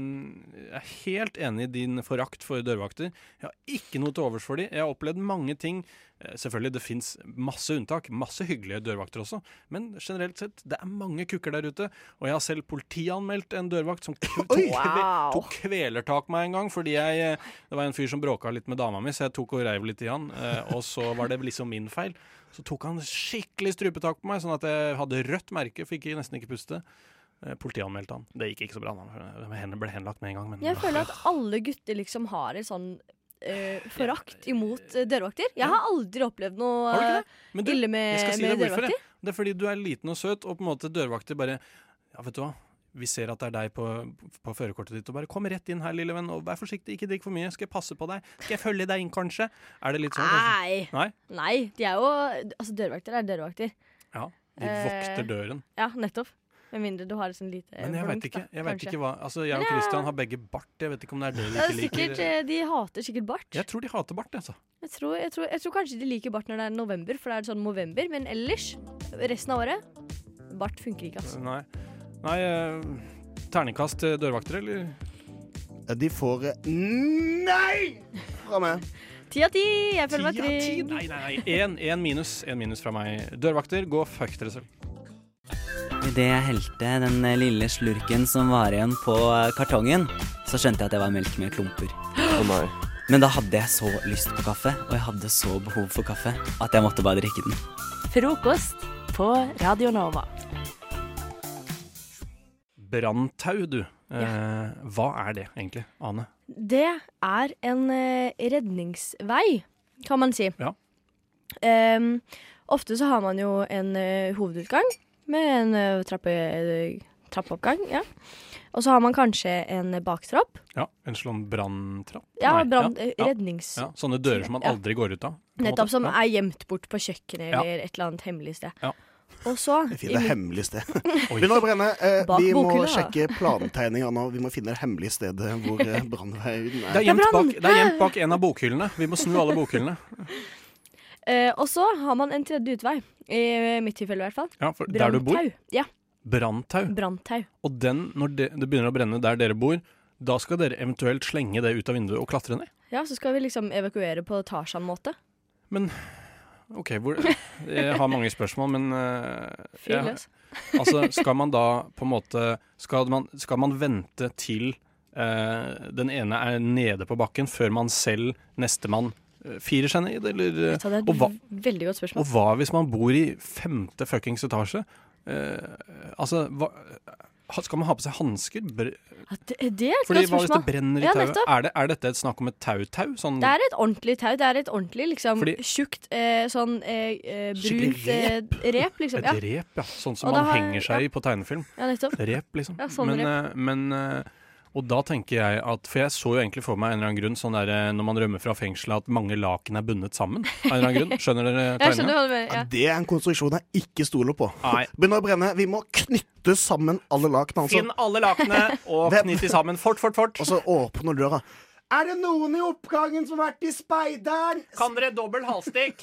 er helt enig i din forakt for dørvakter. Jeg har ikke noe til overs for dem. Jeg har opplevd mange ting. Eh, Selvfølgelig, det fins masse unntak. Masse hyggelige dørvakter også. Men generelt sett, det er mange kukker der ute. Og jeg har selv politianmeldt en dørvakt som tok, Wow. tok kvelertak meg en gang. Fordi jeg eh, Det var en fyr som bråka litt med dama mi, så jeg tok og reiv litt i han. Og så var det liksom min feil. Så tok han skikkelig strupetak på meg, sånn at jeg hadde rødt merke, fikk nesten ikke puste. Eh, Politianmeldte han. Det gikk ikke så bra. Hendene ble henlagt med en gang. Men Jeg føler at alle gutter liksom har en sånn uh, forakt imot eh, dørvakter. Jeg har aldri opplevd noe du, ille med, si med dørvakter. Det. Det er fordi du er liten og søt, og på en måte dørvakter bare Ja, vet du hva. Vi ser at det er deg på, på førerkortet ditt, og bare kom rett inn her, lille venn, og vær forsiktig, ikke drikk for mye. Skal jeg passe på deg? Skal jeg følge deg inn, kanskje? Er det litt sånn? Nei. Nei? Nei, de er jo Altså, dørvakter er dørvakter. Ja. De Eh, vokter døren. Ja, nettopp. Med mindre du har et sånn lite Men jeg veit ikke, jeg vet ikke hva Altså, jeg og Christian har begge bart. Jeg vet ikke om det er det de Det ikke sikkert, liker. eh, De hater sikkert bart. Jeg tror de hater bart, altså. Jeg tror, jeg, tror, jeg tror kanskje de liker bart når det er november, for da er det sånn november. Men ellers, resten av året, bart funker ikke, altså. Nei. Nei eh, Terningkast til dørvakter, eller? De får eh, Nei! Fra meg. Ti av ti! Jeg føler meg Ti av ti? trygg. Nei, nei, nei. Én én minus. En minus fra meg. Dørvakter, gå fuck dere selv. Idet jeg helte den eh, lille slurken som var igjen på eh, kartongen, så skjønte jeg at det var melk med klumper. Å nei. Men da hadde jeg så lyst på kaffe, og jeg hadde så behov for kaffe, at jeg måtte bare drikke den. Frokost på Radio Nova. Branntau, du. Ja. hva er det egentlig, Ane? Det er en eh, redningsvei, kan man si. Ja. Um, ofte så har man jo en eh, hovedutgang med en eh, trappe, eh, trappeoppgang. Ja. Og så har man kanskje en baktrapp. Ja, En sånn branntrapp? Ja, brand, ja, eh, rednings- Ja, sånne dører som man aldri går ut av? Nettopp, måte. som er gjemt bort på kjøkkenet eller et eller annet hemmelig sted. Ja. Og så finner et hemmelig sted. Begynner å brenne. Eh, vi må bokhylla. sjekke plantegninga nå. Vi må finne det hemmelige stedet hvor eh, brannveien Det er. er, gjemt bak, det er gjemt bak en av bokhyllene. Vi må snu alle bokhyllene. Eh, og så har man en tredje utvei. I mitt tilfelle, i hvert fall. Ja, for der du bor? Ja. Branntau. Branntau. Og den, når det, det begynner å brenne der dere bor, da skal dere eventuelt slenge det ut av vinduet og klatre ned? Ja, så skal vi liksom evakuere på Tarzan-måte. Men OK, hvor Jeg har mange spørsmål, men uh, jeg- altså, skal man da på en måte Skal man, skal man vente til uh, den ene er nede på bakken, før man selv, nestemann, uh, firer seg ned? Eller, det er et hva, veldig godt spørsmål. og hva hvis man bor i femte fuckings etasje? Uh, altså, hva, skal man ha på seg hansker? Det, er et Fordi godt hva hvis det brenner i Ja, tauet? Er, det, er dette et snakk om et tau-tau? Sånn, Det er et ordentlig tau. Det er et ordentlig liksom Fordi- tjukt eh, sånn eh, eh, brunt eh, rep, liksom. Et Ja. rep, ja. Sånn som man har- henger seg i på tegnefilm. Ja, nettopp. Rep, liksom. Ja, sånn men, rep. eh, men Og da tenker jeg at For jeg så jo egentlig for meg en eller annen grunn sånn der eh, når man rømmer fra fengselet, at mange laken er bundet sammen. Av en eller annen grunn. Skjønner dere tegninga? mener. Ja. Det er en konstruksjon jeg ikke stoler på. Nei. Begynner å brenne. Vi må knytte sammen alle lakene. Altså. Finn alle lakene og knytt de sammen. Fort, fort, fort. Og så åpner døra. Er det noen i oppgangen som har vært i speideren? Kan dere dobbel halvstikk?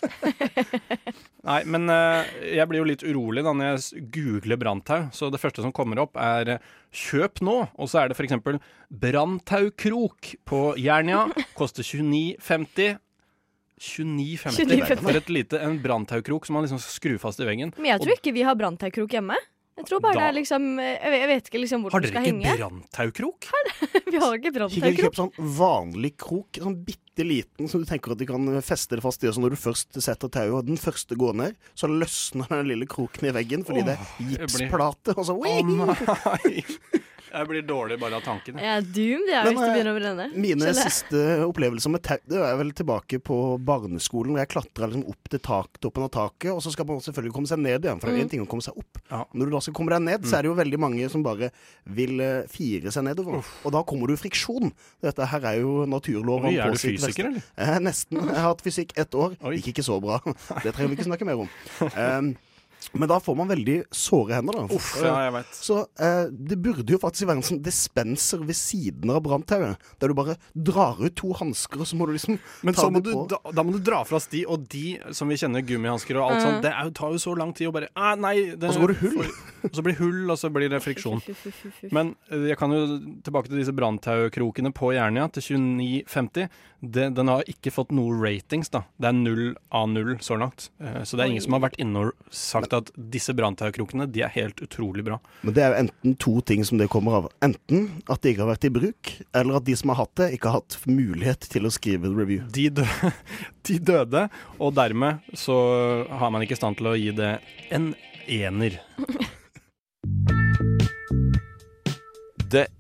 Nei, men uh, jeg blir jo litt urolig da når jeg googler branntau. Så det første som kommer opp, er eh, 'kjøp nå'. Og så er det f.eks. Branntaukrok på Jernia. Koster 29,50. 29,50 29,50. for et lite, en branntaukrok som man liksom skal skru fast i veggen. Men jeg tror ikke vi har branntaukrok hjemme. Jeg tror bare Da- det er liksom eh, Jeg vet, ikke liksom hvor Har dere skal ikke henge. branntaukrok? vi har ikke Ikke dere kjøp sånn vanlig krok, sånn bitte liten, som du tenker at du kan feste det fast i. Og så når du først setter tauet, og den første går ned, så løsner den lille kroken i veggen fordi det er Åh, jeg blir- gipsplate. Og så Å nei! Jeg blir dårlig bare av tanken. Jeg er doomed, jeg, hvis det eh, begynner å brenne. Mine Skjønner siste opplevelser med tau Det er vel tilbake på barneskolen. hvor Jeg klatra liksom opp til tak, toppen av taket, og så skal man selvfølgelig komme seg ned igjen. For det er Mm. én ting å komme seg opp. Når du da skal komme deg ned, så er det jo veldig mange som bare vil eh, fire seg nedover. Og da kommer du i friksjon. Dette her er jo naturloven Oi, er du fysiker, eller? Eh, nesten. Jeg har hatt fysikk ett år. Gikk ikke så bra. Det trenger vi ikke snakke mer om. Um, men da får man veldig såre hender, da. Uff, ja, jeg vet. Så eh, det burde jo faktisk være en sånn dispenser ved siden av branntauet. Der du bare drar ut to hansker, og så må du liksom Men ta så må du, på. da, da må du dra fra sti, og de som vi kjenner, gummihansker og alt Mm. sånt, det er, tar jo så lang tid å bare ah, Nei. Det, Og så går det hull. og så blir det hull, og så blir det friksjon. Men eh, jeg kan jo tilbake til disse branntaukrokene på Jernia til 29,50. Det, den har ikke fått noe ratings, da. Det er null av null så langt. Eh, Så det er ingen som har vært inne og sagt at disse branntaukrokene, de er helt utrolig bra. Men det er jo enten to ting som det kommer av. Enten at det ikke har vært i bruk, eller at de som har hatt det, ikke har hatt mulighet til å skrive en review. De, dø de døde, og dermed så har man ikke stand til å gi det en ener. Det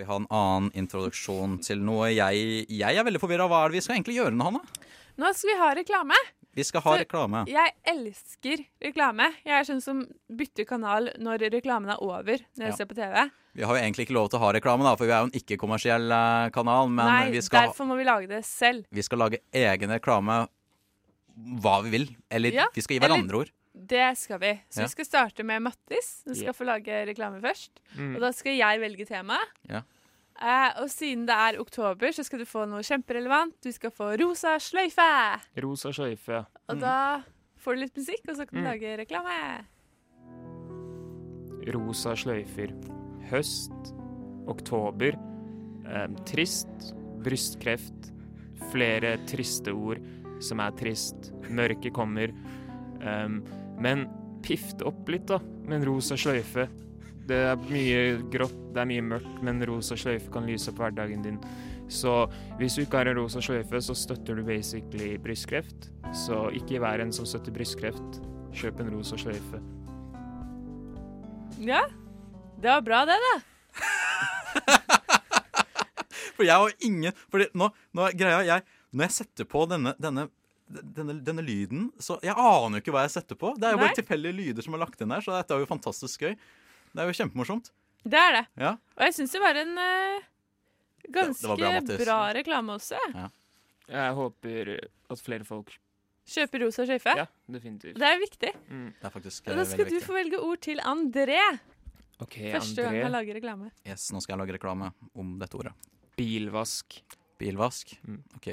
Skal vi ha en annen introduksjon til noe jeg, jeg er veldig forvirra. Hva er det vi skal egentlig gjøre nå, Hanna? Nå skal vi ha reklame. Vi skal ha reklame. Jeg elsker reklame. Jeg er sånn som bytter kanal når reklamen er over, når jeg Ja. ser på TV. Vi har jo egentlig ikke lov til å ha reklame, da, for vi er jo en ikke-kommersiell eh, kanal. Men Nei, vi, skal, derfor må vi lage det selv. vi skal lage egen reklame hva vi vil. Eller Ja, vi skal gi eller- hverandre ord. Det skal vi. Så Ja. vi skal starte med Mattis. Du skal Ja. få lage reklame først. Mm. Og da skal jeg velge tema. Ja. Eh, og siden det er oktober, så skal du få noe kjemperelevant. Du skal få rosa sløyfe. Rosa sløyfe. Og da får du litt musikk, og så kan du Mm. lage reklame. Rosa sløyfer. Høst. Oktober. Eh, trist. Brystkreft. Flere triste ord som er trist. Mørket kommer. Um, men piff det opp litt, da, med en rosa sløyfe. Det er mye grått, det er mye mørkt, men rosa sløyfe kan lyse opp hverdagen din. Så hvis du ikke har en rosa sløyfe, så støtter du basically brystkreft. Så ikke vær en som støtter brystkreft. Kjøp en rosa sløyfe. Ja, det var bra, det, da. For jeg har ingen For nå, nå greia jeg Når jeg setter på denne, denne, denne, denne lyden Så jeg aner jo ikke hva jeg setter på. Det er jo Nei. bare tilfeldige lyder som er lagt inn der, så dette er jo fantastisk gøy. Det er jo kjempemorsomt. Det er det. Ja. Og jeg syns det var en uh, ganske det var bra, bra reklame også. Ja. Jeg håper at flere folk Kjøper rosa skøyfe. Ja, definitivt. Det er viktig. Det er faktisk eh, da skal du få velge ord til André. Ok, Første gang André. han lager reklame. Yes, nå skal jeg lage reklame om dette ordet. Bilvask. Bilvask? OK.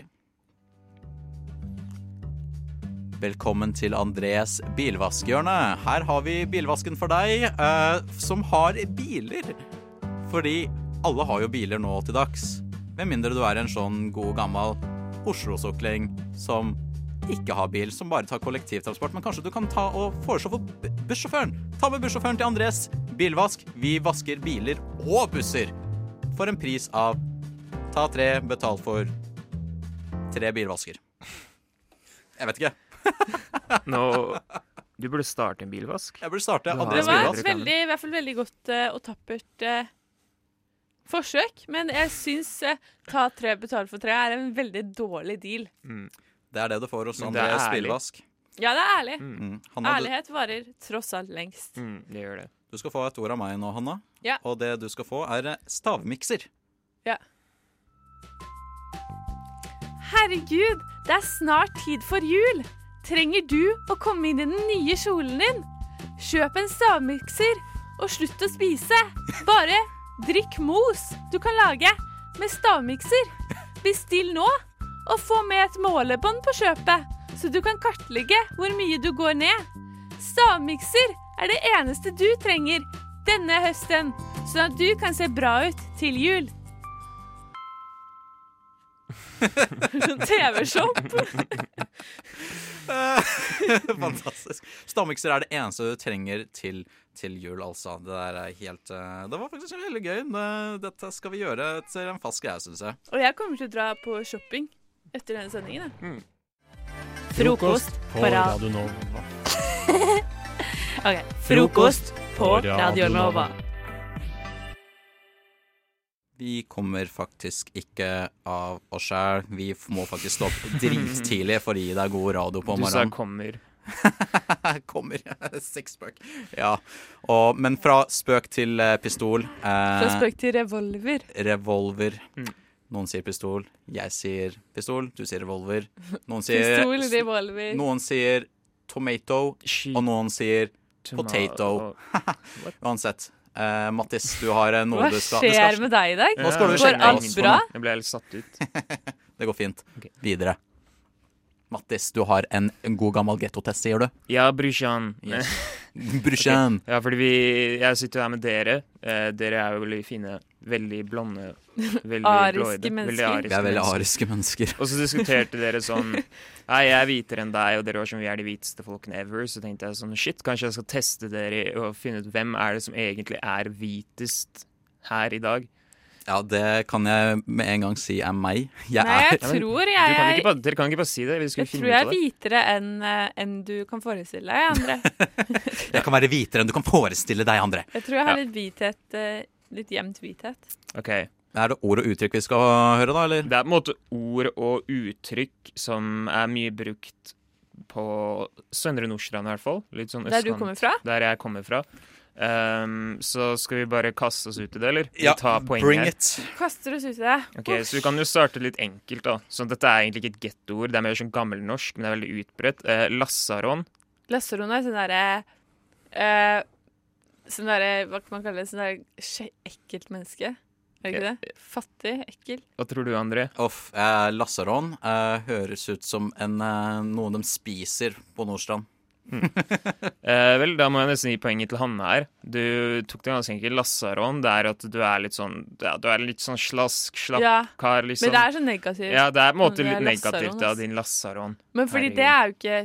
Velkommen til Andres bilvaskhjørne. Her har vi bilvasken for deg, eh, som har biler. Fordi alle har jo biler nå til dags. Med mindre du er en sånn god gammel Oslo-sukling som ikke har bil, som bare tar kollektivtransport. Men kanskje du kan ta og foreslå for bussjåføren. Ta med bussjåføren til Andres bilvask. Vi vasker biler og busser for en pris av ta tre, betal for tre bilvasker. Jeg vet ikke. Nå Du burde starte en bilvask. Jeg burde starte bilvask Det var bilvask. veldig, i hvert fall veldig godt eh, og tappert eh, forsøk. Men jeg syns eh, ta tre, betal for tre er en veldig dårlig deal. Det er det du får hos Men det er ærlig. bilvask. Ja, det er ærlig. Mm. Hanna, du, Ærlighet varer tross alt lengst. det gjør det. du skal få et ord av meg nå, Hanna. Ja. Og det du skal få, er eh, stavmikser. Ja. Herregud, det er snart tid for jul. Trenger du å komme inn i den nye kjolen din? Kjøp en stavmikser og slutt å spise. Bare drikk mos du kan lage med stavmikser. Bestill nå og få med et målebånd på kjøpet, så du kan kartlegge hvor mye du går ned. Stavmikser er det eneste du trenger denne høsten, sånn at du kan se bra ut til jul. TV-shop. Fantastisk. Stavmikser er det eneste du trenger til, til jul, altså. Det der er helt eh, Det var faktisk veldig gøy. Dette skal vi gjøre til en fast greie, syns jeg. Og jeg kommer til å dra på shopping etter denne sendingen. Da. Frokost på Radio Nova. Ok, Frokost på Radio Nova. Vi kommer faktisk ikke av oss sjæl. Vi må faktisk stå opp drittidlig for å gi deg god radio på morgenen. Du sa kommer. kommer. Sexspøk. Ja. Og, men fra spøk til eh, pistol. eh, Fra spøk til revolver. Revolver. Mm. Noen sier pistol. Jeg sier pistol. Du sier revolver. Noen sier Pistol, revolver. Noen sier tomato, og noen sier potato. Uansett. Eh, Mattis, du har eh, noe Hva du skal skjer skal, med deg i dag? Nå skal du Går alt bra? Jeg ble helt satt ut. Det går fint. Videre. Mattis, du har en, en god gammel gettotest, sier du? Ja, brysjan. Yes. Brysjan. Okay. Ja, fordi vi, jeg sitter jo her med dere. Eh, dere er jo veldig fine. Veldig blonde. Veldig Ariske mennesker. Veldig ariske Vi er veldig ariske mennesker. Og så diskuterte dere sånn Nei, jeg er hvitere enn deg, og dere var som Vi er de hviteste folkene ever. Så tenkte jeg sånn Shit, kanskje jeg skal teste dere og finne ut hvem er det som egentlig er hvitest her i dag. Ja, det kan jeg med en gang si er meg. Jeg Nei, jeg er tror jeg kan er bare, dere kan ikke bare si det. Vi Jeg finne tror jeg er hvitere enn en du kan forestille deg, André. Jeg kan være hvitere enn du kan forestille deg, André. Jeg tror jeg har litt hvithet, eh, litt jevnt hvithet. Ok. Er det ord og uttrykk vi skal høre, da, eller? Det er på en måte ord og uttrykk som er mye brukt på Søndre Nordstrand i hvert fall. Litt sånn Der du kommer fra? Der jeg kommer fra. Um, så skal vi bare kaste oss ut i det, eller? Vi Ja, tar poeng bring her. it. Kaster oss ut i det. Ok, Så vi kan jo starte litt enkelt, da. Så dette er egentlig ikke et gettoord, det er mer sånn gammelnorsk, men det er veldig utbredt. Uh, lassaron. Lassaron er sånn derre uh, Sånn derre Hva kan man kalle det? Sånn derre ekkelt menneske. Er det ikke det? Fattig? Ekkel? Hva tror du, André? Uff, eh, Lassaron eh, høres ut som en, eh, noe de spiser på Nordstrand. Eh, vel, da må jeg nesten gi poenget til Hanne her. Du tok det ganske enkelt. Lassaron, det er at du er litt sånn ja, Du er litt sånn slask, slapp Ja, kar, liksom. Men det er så negativt. Ja, det er på en måte litt negativt, ja. Din Lassaron. Men fordi det er jo ikke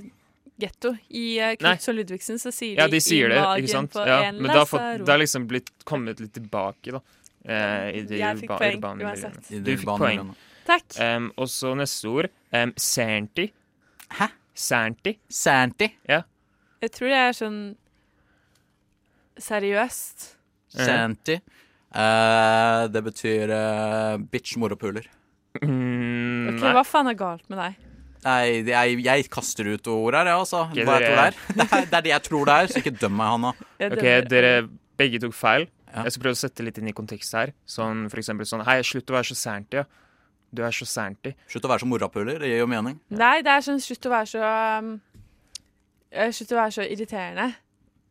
getto. I uh, Nei. Knutsen og Ludvigsen så sier de, Ja, de, sier i det, magen ikke sant? på Ja, en men det har, fått, det har liksom blitt kommet litt tilbake, da. Eh, I det Jeg fikk poeng, uansett. Du fikk poeng. Takk. Um, og så neste ord. Um, Santi. Hæ? Santi. Santi? Ja. Jeg tror det er sånn seriøst. Santi. Eh, det betyr eh, bitch morapuler. Mm, Ok, Hva faen er galt med deg? Nei, det- jeg, jeg kaster ut ord her, jeg, altså. Hva jeg tror det er. Det er. Det er det jeg tror det er, så ikke døm meg, Hanna. Ok, dere begge tok feil. Jeg skal prøve å sette litt inn i kontekst her. Sånn for eksempel sånn Hei, slutt å være så Santi, ja. Du er så Santi. Slutt å være så morapuler, det gir jo mening. Nei, det er sånn slutt å være så um, eh, Slutt å være så irriterende.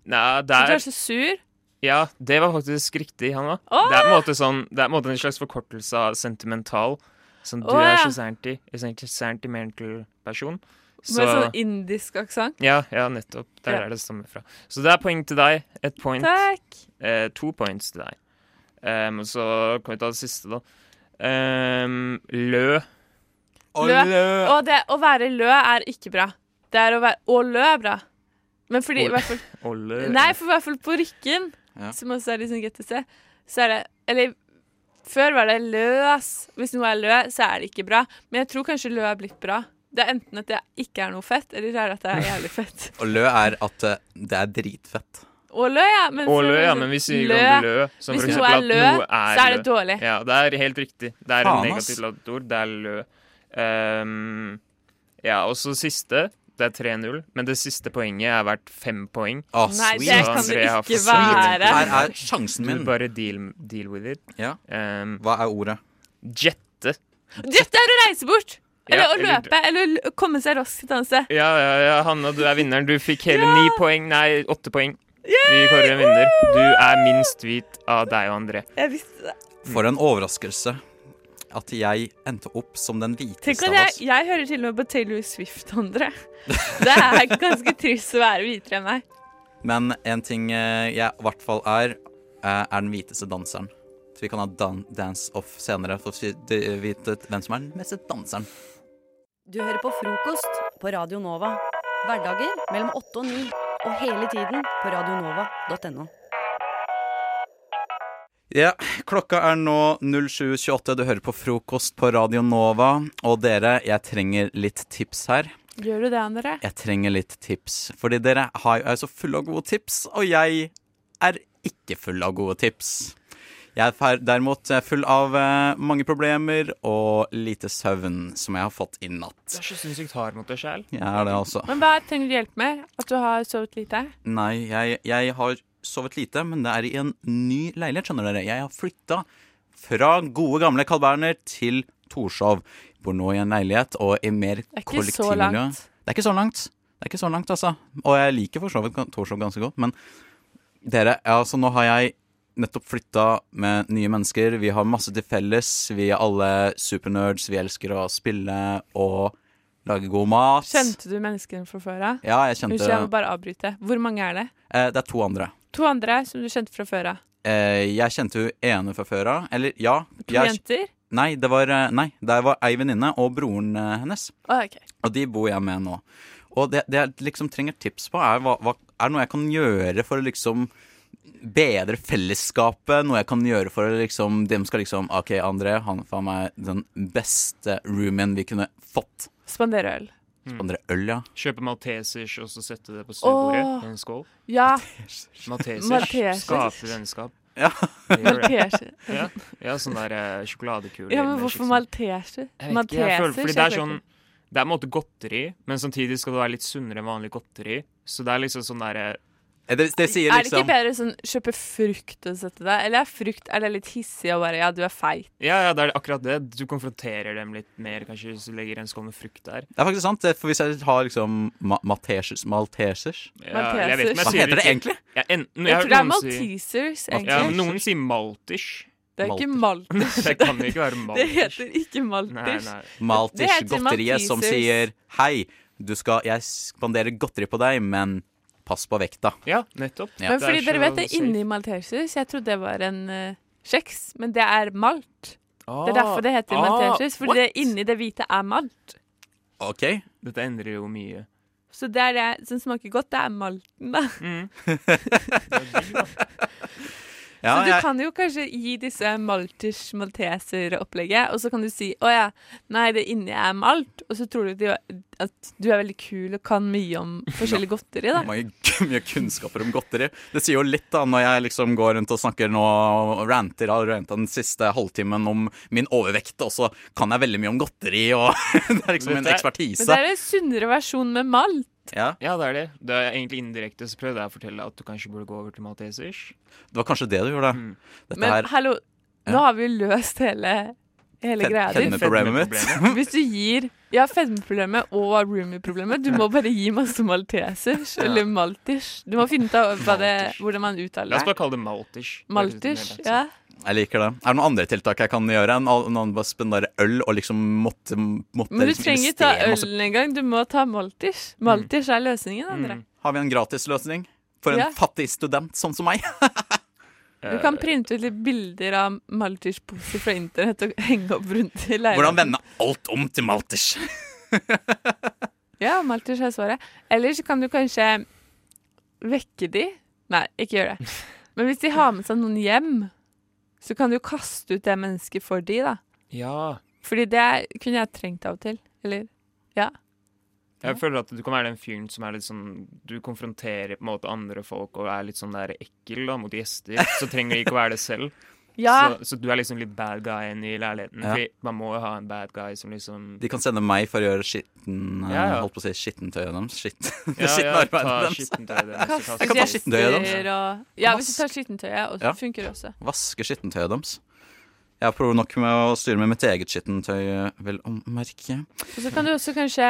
Nei, det Slutt å er være så sur. Ja, det var faktisk riktig, Hanna. Åh! Det er på en måte sånn Det er på en måte en slags forkortelse av sentimental. Sånn, du Åh, er ja. så Santi. En sånn sentimental person. Med sånn indisk aksent. Ja, ja, nettopp. Der er Ja. er det stammer fra. Så det er poeng til deg. Ett point. Takk. Eh, to points til deg. Um, så kan vi ta det siste, da. Um, lø. Lø. Og det å være lø er ikke bra. Det er å være Å lø er bra. Men fordi i hvert fall å lø. Nei, for i hvert fall på Rykken, Ja. som også er liksom GTC, så er det Eller før var det løs. Hvis noe er lø, så er det ikke bra. Men jeg tror kanskje lø er blitt bra. Det er enten at det ikke er noe fett, eller så er det at det er jævlig fett. Og lø er at eh, det er dritfett. Og lø, ja. Men, og lø, ja, men vi sier lø. om lø. Som Hvis noe er lø, noe er så er det lø. dårlig. Ja, det er helt riktig. Det er Faen, en negativt ladet ord. Det er lø. Um, ja, og så siste. Det er 3-0, men det siste poenget er verdt fem poeng. Å, Nei, det kan det ikke være. Her er sjansen min. Du bare deal, deal with it. Ja. Um, Hva er ordet? Jette. Jette er å reise bort! Eller Ja, å løpe, eller å komme seg raskt et annet sted. Ja, ja, ja, Hanna, du er vinneren. Du fikk hele ni poeng. Nei, åtte poeng. Vi kårer en vinner. Du er minst hvit av deg og André. Jeg visste det. For en overraskelse at jeg endte opp som den Tenk hviteste at av jeg, oss. jeg hører til og med på Taylor Swift, André. Det er ganske trist å være hvitere enn meg. Men en ting eh, jeg i hvert fall er, eh, er den hviteste danseren. Så vi kan ha dan dance off senere for å vite hvem som er den meste danseren. Du hører på frokost på Radio Nova. Hverdager mellom åtte og ni. Og hele tiden på radionova.no. Ja, klokka er nå 07.28. Du hører på frokost på Radio Nova. Og dere, jeg trenger litt tips her. Gjør du det, André? Jeg trenger litt tips. Fordi dere har- er så fulle av gode tips, og jeg er ikke full av gode tips. Jeg er derimot full av eh, mange problemer og lite søvn som jeg har fått i Du natt. er så sinnssykt hard mot deg sjæl. Jeg er det altså. Men hva trenger du hjelp med? At du har sovet lite? Nei, jeg, jeg har sovet lite, men det er i en ny leilighet, skjønner dere. Jeg har flytta fra gode gamle Carl Berner til Torshov. Bor nå i en leilighet og i mer Det er ikke så kollektivmiljø. Det er ikke så langt. Det er ikke så langt, altså. Og jeg liker for så vidt Torshov ganske godt, men dere, altså nå har jeg nettopp flytta med nye mennesker. Vi har masse til felles. Vi er alle supernerds. Vi elsker å spille og lage god mat. Kjente du menneskene fra før av? Ja, jeg kjente- Unnskyld, jeg må bare avbryte. Hvor mange er det? Eh, det er to andre. To andre som du kjente fra før av. Eh, jeg kjente hun ene fra før av. Eller ja. To jeg, jenter? Nei, det var, eh, nei, der var ei venninne og broren eh, hennes. Oh, okay. Og de bor jeg med nå. Og det, det jeg liksom trenger tips på, er, hva, hva, er det noe jeg kan gjøre for å liksom bedre fellesskapet? Noe jeg kan gjøre for å liksom De skal liksom OK, André, han faen meg den beste roomien vi kunne fått. Spandere øl. Spandere øl, ja. Kjøpe maltesers og så sette det på stuebordet i en skål. Ja. Maltesers. Maltesers. Skape vennskap. Ja. Malteser. Ja, ja sånn der eh, sjokoladekuler. Ja, men hvorfor malteser? malteser? Ikke, fordi det er sånn Det er på en måte godteri, men samtidig skal det være litt sunnere enn vanlig godteri. Så det er liksom sånn derre Eh, Det, det sier Er det ikke liksom bedre sånn kjøpe frukt og sette deg? Eller er frukt er det litt hissig og bare ja, du er feit? Ja, ja, det er akkurat det. Du konfronterer dem litt mer, kanskje, hvis du legger en skål med frukt der. Det er faktisk sant. For hvis jeg har liksom ma maltesers Maltesers Ja, vet Hva heter det egentlig? Ja, en, Jeg jeg, tror det er Maltesers, egentlig. Ja, noen sier maltish. Det er ikke Malters. det kan ikke være Det heter ikke Malters. Nei, nei. Det Maltish-godteriet som sier Hei, du skal, jeg spanderer godteri på deg, men pass på vekta. Ja, nettopp. Ja. Men fordi dere vet det inni maltesius Jeg trodde det var en uh, kjeks, men det er malt. det er derfor det heter Ah, malteserhus, fordi what? det inni det hvite er malt. OK. Dette endrer jo mye. Så det er det som smaker godt, det er malten, da. Ja, så du jeg- kan jo kanskje gi disse malters malteser-opplegget, og så kan du si å ja, nei, det inni er malt, og så tror du de, at du er veldig kul og kan mye om forskjellig godteri, da. Mange, mye kunnskaper om godteri. Det sier jo litt da når jeg liksom går rundt og snakker nå og ranter har ranta den siste halvtimen om min overvekt, og så kan jeg veldig mye om godteri, og det er liksom en Men det er en sunnere versjon med malt. Ja. det er det. Det er egentlig indirekte så prøvde jeg å fortelle at du kanskje burde gå over til maltesers. Det var kanskje det du gjorde. Mm. Dette Men her hallo, nå har vi jo løst hele, hele Fed- greia di. fedmeproblemet mitt. Hvis du gir Ja, fedmeproblemet og roomie-problemet. Du må bare gi masse maltesers, Ja. eller maltish. Du må finne ut av det, hvordan man uttaler La oss det. bare kalle det maltish. Malters, ja. Jeg liker det. Er det noen andre tiltak jeg kan gjøre enn å- bare spendere øl og liksom måtte, måtte Men du liksom trenger ikke ta ølen engang, du må ta Maltish. Maltish er løsningen, André. Har vi en gratisløsning for en Ja. fattig student sånn som meg? Du kan printe ut litt bilder av Maltish-poser fra internett og henge opp rundt i leiligheten. Hvordan vende alt om til Maltish? Ja, Maltish er svaret. Eller så kan du kanskje vekke de. Nei, ikke gjør det. Men hvis de har med seg noen hjem, så kan du kaste ut det mennesket for de, da. Ja. Fordi det kunne jeg trengt av og til. Eller ja. Jeg føler at du kan være den fyren som er litt sånn Du konfronterer på en måte andre folk og er litt sånn der ekkel da, mot gjester. Så trenger de ikke å være det selv. Ja. Så, så du er liksom litt bad guyen i leiligheten. Ja. Fordi man må jo ha en bad guy som liksom De kan sende meg for å gjøre skitten eh, Ja, ja. Holdt på å si skittentøyet deres. Skitt. Ja, ja, arbeidet deres. Jeg kan ta skittentøyet deres. Ja, hvis du tar skittentøyet, og så Ja. funker det også. Vaske skittentøyet deres. Jeg prøver nok med å styre med mitt eget skittentøy, vel å merke. Og så kan du også kanskje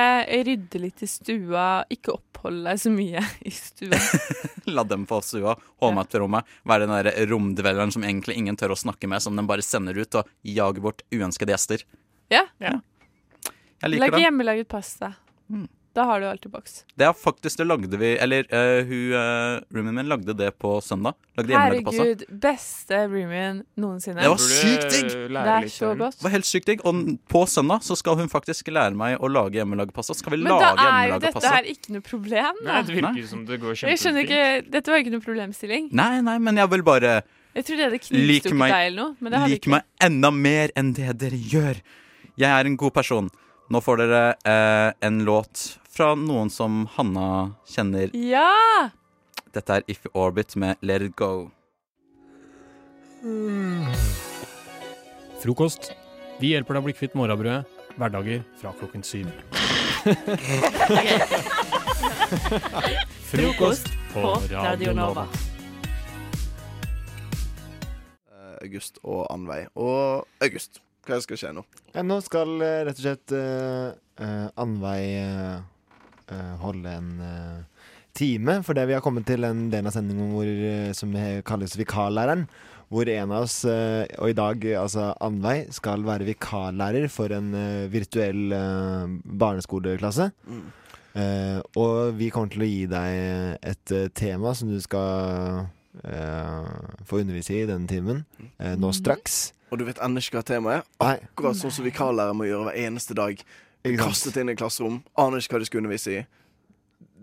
rydde litt i stua, ikke oppholde deg så mye i stua. La dem få stua, holde meg til rommet. Være den der romdvelleren som egentlig ingen tør å snakke med, som den bare sender ut og jager bort uønskede gjester. Ja. Jeg liker det. hjemmelaget pasta. Da har du alltid boks. Det er faktisk det lagde vi Eller uh, hun uh, roomien min lagde det på søndag. Lagde. Herregud, beste roomien noensinne. Det var sykt digg! Det er så godt. Det var helt sykt digg. Og på søndag så skal hun faktisk lære meg å lage hjemmelagepasta. Skal vi Men da er jo dette her ikke noe problem, da. Nei, det virker nei. som det går Jeg skjønner ikke, Dette var ikke noe problemstilling. Nei, nei, men jeg vil bare Jeg trodde jeg hadde meg, deg eller noe. Men like meg enda mer enn det dere gjør. Jeg er en god person. Nå får dere eh, en låt fra noen som Hanna kjenner. Ja! Dette er If Orbit med Let It Go. Frokost. Vi hjelper deg å bli kvitt morgenbrødet. Hverdager fra klokken syv. Frokost på Radio Nova. Eh, August og Anveig. Og August, hva skal skje nå? Ja, nå skal eh, rett og slett uh, eh, eh, holde en time. For det vi har kommet til en del av sendingen hvor, eh, som kalles Vikarlæreren. Hvor en av oss, eh, og i dag altså Anveig, skal være vikarlærer for en eh, virtuell eh, barneskoleklasse. Mm. Uh, og vi kommer til å gi deg et uh, tema som du skal uh, få undervise i denne timen. eh, nå straks. Og du vet ennå ikke hva temaet er? Akkurat sånn som vikarlærere må gjøre hver eneste dag. Kastet inn i klasserom, aner ikke hva de skulle undervise i.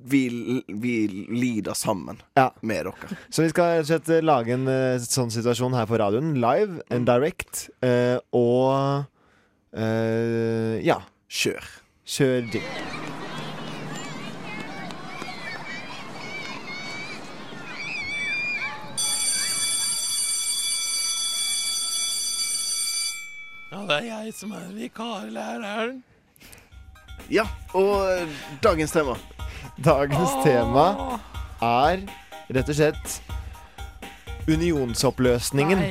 Vi, vi lider sammen med dere. Så vi skal slett lage en eh, sånn situasjon her på radioen, live and direct. Uh, og uh, ja. Kjør. Kjør din Ja, det er jeg som er vikarlæreren. Ja, og eh, dagens tema. Dagens tema er rett og slett unionsoppløsningen.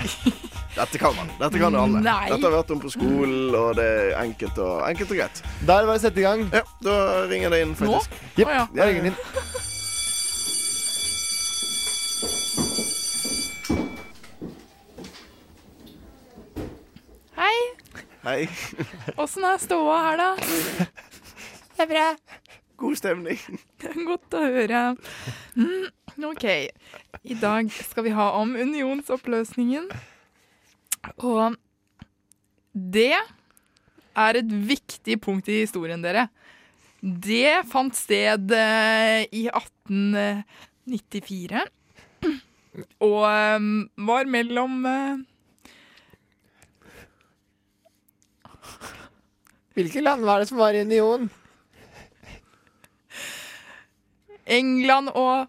Dette kan man. Dette kan alle. Nei. Dette har vi hørt om på skolen, og det er enkelt og, enkelt og greit. Der var det sette i gang. Ja, Da ringer det inn, faktisk. Ja, jeg ringer den inn. Hei. Åssen er ståa her, da? det er bra. God stemning. Godt å høre. Mm, OK. I dag skal vi ha om unionsoppløsningen. Og det er et viktig punkt i historien, dere. Det fant sted eh, i 1894. Og eh, var mellom Hvilke land var det som var i union? England og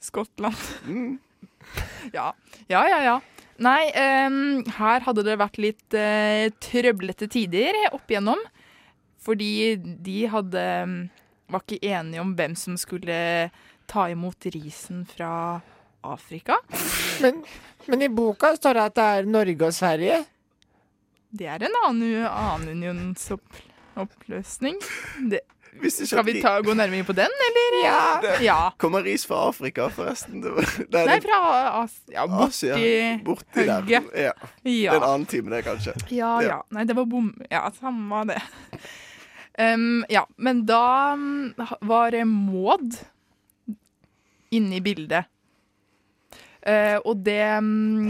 Skottland. Ja. ja, ja, ja. Nei, um, her hadde det vært litt uh, trøblete tider opp igjennom. Fordi de hadde var ikke enige om hvem som skulle ta imot risen fra Afrika. Men, men i boka står det at det er Norge og Sverige. Det er en annen, annen unionsoppløsning. Skal vi ta, gå nærmere inn på den, eller? Det Ja. Kommer ris fra Afrika, forresten? Det, det er Nei, fra As ja, Asia. borti Borti der. Ja. Ja. en annen time, det, kanskje. Ja, ja. Nei, det var bom... Ja, samme det. Um, ja, men da mm, var Maud inne i bildet. Uh, og det um...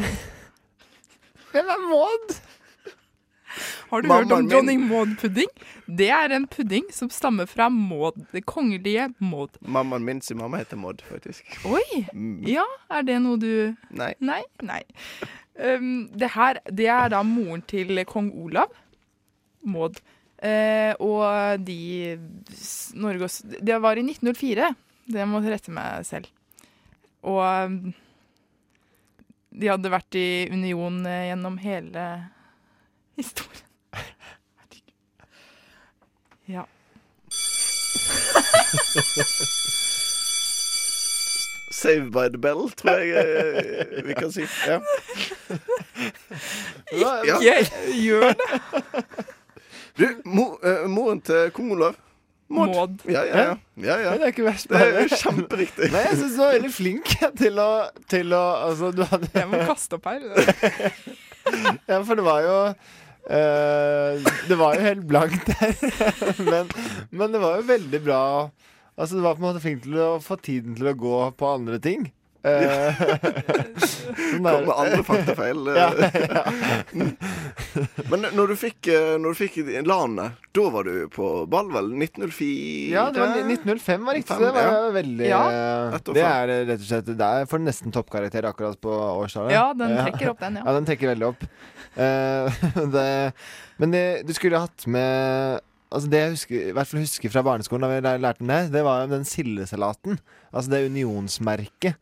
Hvem er Maud? Har du Mamma hørt om min. dronning Maud-pudding? Det er en pudding som stammer fra Maud, det kongelige Maud. Mammaen min sin mamma heter Maud, faktisk. Oi! Mm. Ja, er det noe du Nei. Nei. nei. Um, det her det er da moren til kong Olav, Maud. Uh, og de s- Norge og Det var i 1904. Det må jeg rette meg selv. Og um, de hadde vært i union eh, gjennom hele historien. Ja. Save by the bell, tror jeg eh, vi kan si. Ja. Ja. Ikke gjør det! Du, mo, eh, moren til kong Olav. Maud. Ja, ja, ja. ja, ja. Det er ikke verst. Det er kjemperiktig. Nei, jeg syns du var veldig flink til å, til å Altså, du hadde Jeg må kaste opp her. Ja, for det var jo Det var jo helt blankt der. men, men det var jo veldig bra Altså, du var på en måte flink til å få tiden til å gå på andre ting. Ja. sånn Kom med andre faktafeil. ja, Ja, Men når du fikk, eh, når du fikk landet, da var du på ball, vel? 1904? Ja, det var 1905 var riktig. så Det var ja. veldig Ja. eh, Det er eh, rett og slett Der får du nesten toppkarakter akkurat på årstallet. Ja, den trekker opp den, ja. Ja, den trekker veldig opp. Eh, det, men det, du skulle hatt med Altså Det jeg husker, i hvert fall husker fra barneskolen, da vi lærte om det, det var jo den sildesalaten. Altså det unionsmerket.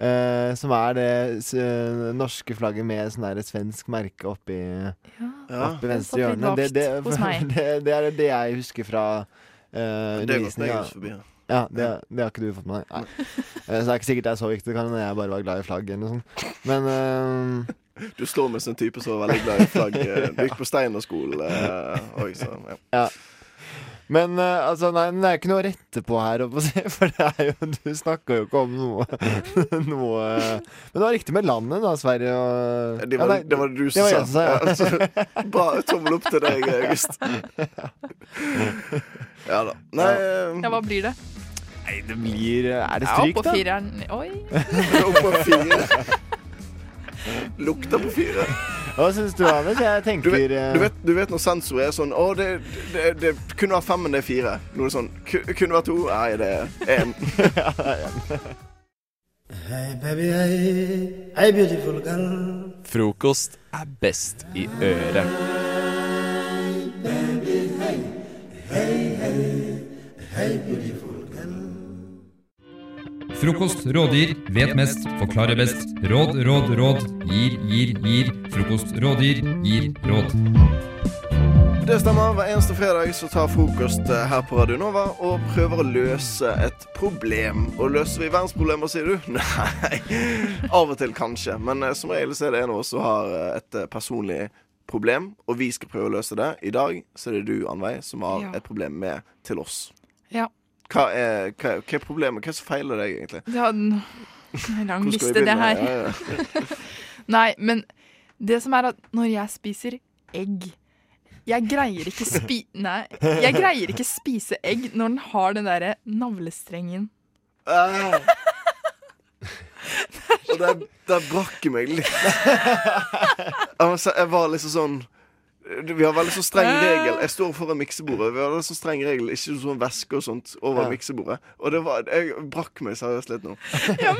Uh, som er det uh, norske flagget med sånn der svensk merke oppi, Ja. oppi Den venstre hjørne. Det, det, det, det er det jeg husker fra uh, undervisninga. ja. Ja, det, det har ikke du fått med deg. Nei. Så det er ikke sikkert det er så viktig. Det kan hende jeg bare var glad i flagg eller noe sånt. Men Du slår meg som en type som var veldig glad i flagg. eh, Du gikk på Steinerskolen. Uh, oi, så ja. Ja. Men eh, altså, nei, men det er ikke noe å rette på her, for det er jo, du snakker jo ikke om noe, noe Men det var riktig med landet, da, Sverige og Det var, Ja, nei, det var du som sa. Ja, Ja. altså, bare tommel opp til deg, August. Ja da. Nei eh, Ja, hva blir det? Nei, det blir Er det Ja, stryk, oppå da? fireren. Oi. Oppå fire. Lukter på fire. Hva syns du, Anders? Jeg Du tenker vet, eh, du, vet, du vet når sensor er sånn Å, det, det, det kunne vært fem, men det er fire. Noe sånn ku- Kunne vært to. Nei, det er én. Hey baby, hey, hey beautiful girl. Frokost er best i øret. Baby, hey, Hei, hei Hei, beautiful girl. Frokost rådgir, vet mest, forklarer best. Råd, råd, råd. Gir, gir, gir. Frokost rådgir, gir råd. Det stemmer. Hver eneste fredag så tar frokost eh, her på Radio Nova og prøver å løse et problem. Og løser vi verdensproblemer, sier du? Nei. Av og til kanskje. Men eh, som regel så er det en av oss som har eh, et personlig problem, og vi skal prøve å løse det. I dag så er det du, Anveig, som har Ja. et problem med til oss. Ja. Hva er, hva, hva er problemet? Hva er det som feiler deg, egentlig? Ja, en lang liste, det her. Ja, ja. Nei, men det som er at når jeg spiser egg Jeg greier ikke spi... Nei. Jeg greier ikke spise egg når den har den derre navlestrengen. Ah. Og der, der brakk jeg meg litt. Jeg jeg var liksom sånn Vi har veldig så streng regel. Jeg står foran miksebordet. Vi har veldig så streng regel Ikke sånn væske og sånt over Ja. miksebordet. Og det var, jeg brakk meg seriøst litt nå.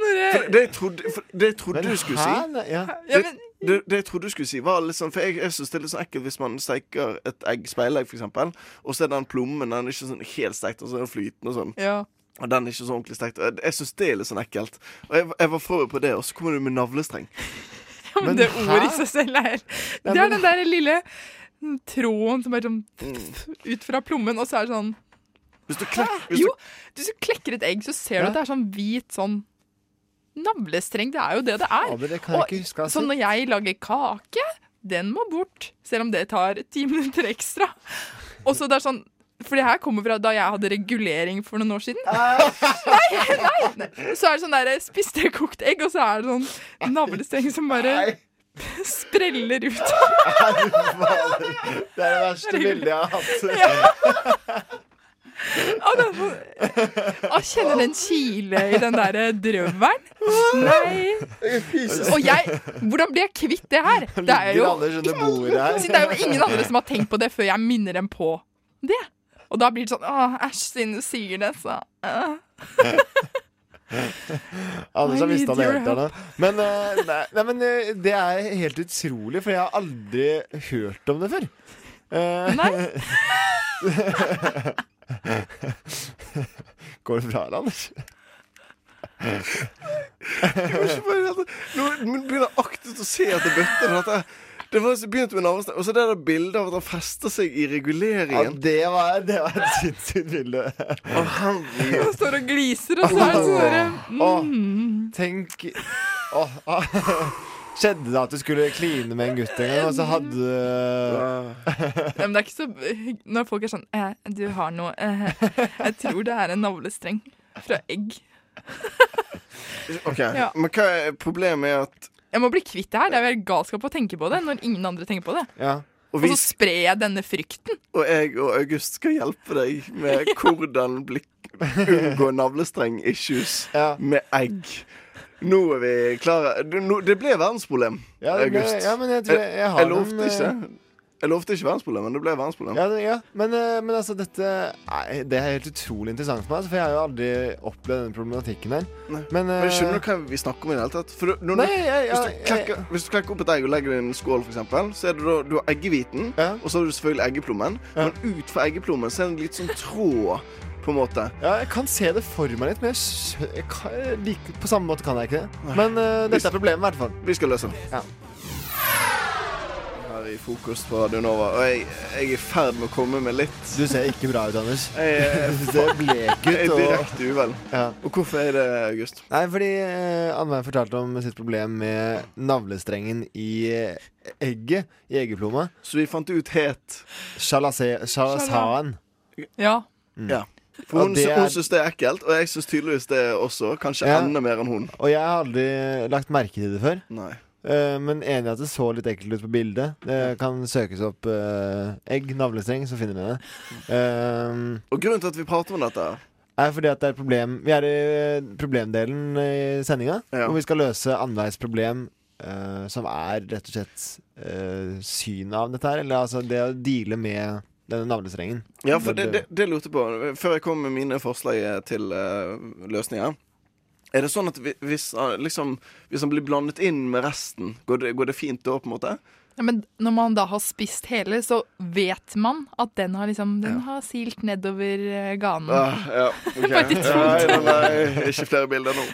Når jeg, For det jeg trodde, for det jeg trodde Men du skulle hæ? si ja. Ja, det, det, det jeg trodde du skulle si, var litt sånn For jeg, jeg synes det er litt sånn ekkelt hvis man steker et egg, speilegg, eksempel, og så er den plommen den er ikke sånn helt stekt, og så er den flytende og sånn. Ja. Og den er ikke så ordentlig stekt. Jeg, jeg syns det er litt sånn ekkelt. Og jeg, jeg var forberedt på det, og så kommer du med navlestreng. Ja, men det ordet i seg selv er helt Det er den der lille tråden som er sånn ut fra plommen, og så er det sånn Hvis du klek? Jo, du så klekker et egg, så ser du at det er sånn hvit sånn navlestreng. Det er jo det det er. Ja, det kan jeg så når jeg lager kake, den må bort. Selv om det tar ti minutter ekstra. Og så det er sånn for det her kommer fra da jeg hadde regulering for noen år siden. Nei, nei, nei. Så er det sånn der spiste kokt egg, og så er det sånn navlestreng som bare spreller ut. Det er det verste bildet jeg har hatt. Å kjenne den kile i den der drøvelen? Nei. Og jeg Hvordan blir jeg kvitt det her? Det er jo det er jo ingen andre som har tenkt på det før jeg minner dem på det. Og da blir det sånn Å, æsj, siden du sier det, så uh. Anders har mista helt. Men, uh, nei, nei, men uh, det er helt utrolig, for jeg har aldri hørt om det før. Uh, Nei. Går det bra, Anders? Jeg må ikke bare Nå begynner jeg aktivt å se etter bøttene. Dette. Det var så begynte med navlestreng, og så det der bildet av at han fester seg i Ja, det var, det var et sinnssykt bilde. Herregud. Han står og gliser, og så er det sånn derre mm. Tenk Å ah. Skjedde det at du skulle kline med en gutt en gang, og så hadde Ja, men det er ikke så Når folk er sånn eh, 'Du har noe eh, Jeg tror det er en navlestreng fra egg. Ok, Ja. Men hva er problemet er at Jeg må bli kvitt det her. Det er vel galskap å tenke på det når ingen andre tenker på det. Ja. Og, Og så sprer jeg denne frykten. og jeg og August skal hjelpe deg med hvordan blikk, unngå navlestreng-issues Ja. med egg. Nå er vi klare. Det, ble verdensproblem, Ja, det ble- August. ja, men jeg tror jeg- jeg har jeg lovte en, ikke. Jeg lovte ikke verdensproblem, men det ble verdensproblem. Ja, det, ja. Men, eh, men altså, dette nei, Det er helt utrolig interessant for meg, altså, for jeg har jo aldri opplevd denne problematikken her. Men, Men jeg skjønner du hva vi snakker om i det hele tatt? For du, når, Nei, jeg- ja, hvis, du klekker, hvis du klekker opp et egg og legger det i en skål, eksempel, så er det da du har eggehviten, og så har du selvfølgelig eggeplommen. Men ut fra eggeplommen så er det en litt sånn tråd, på en måte. Ja, jeg kan se det for meg litt, men jeg, jeg kan, like, på samme måte kan jeg ikke det. Men uh, dette er problemet, i hvert fall. Vi skal løse det. Ja. Her i Fokus på Radionova, og jeg, jeg er i ferd med å komme med litt Du ser ikke bra ut, Anders. Jeg, Du ser blek ut. Jeg er og- direkte uvel. Ja. Og hvorfor er det, August? Nei, fordi uh, Annveig fortalte om sitt problem med navlestrengen i eh, egget. I eggeplomma. Så vi fant ut het Shalasaen. Ja. Ja. For hun, er- hun syns det er ekkelt, og jeg syns tydeligvis det også. Kanskje Ja. enda mer enn hun. Og jeg har aldri lagt merke til det før. Nei. Eh, men enig i at det så litt ekkelt ut på bildet. Det kan søkes opp uh, egg, navlestreng, så finner dere det. Uh, Og grunnen til at vi prater om dette, er fordi at det er et problem Vi er i problemdelen i sendinga, Ja. hvor vi skal løse annenveis problem. som er rett og slett uh, synet av dette her. Eller altså det å deale med denne navlestrengen. Ja, for det, det, det lurte jeg på Før jeg kom med mine forslag til løsninger. Er det sånn at hvis, han liksom, hvis han blir blandet inn med resten, går det, går det fint da, på en måte? Ja, men når man da har spist hele, så vet man at den har liksom Den har silt nedover eh, ganen. Ah, ja, okay. På et tidspunkt. Nei, nei, nei, ikke flere bilder nå.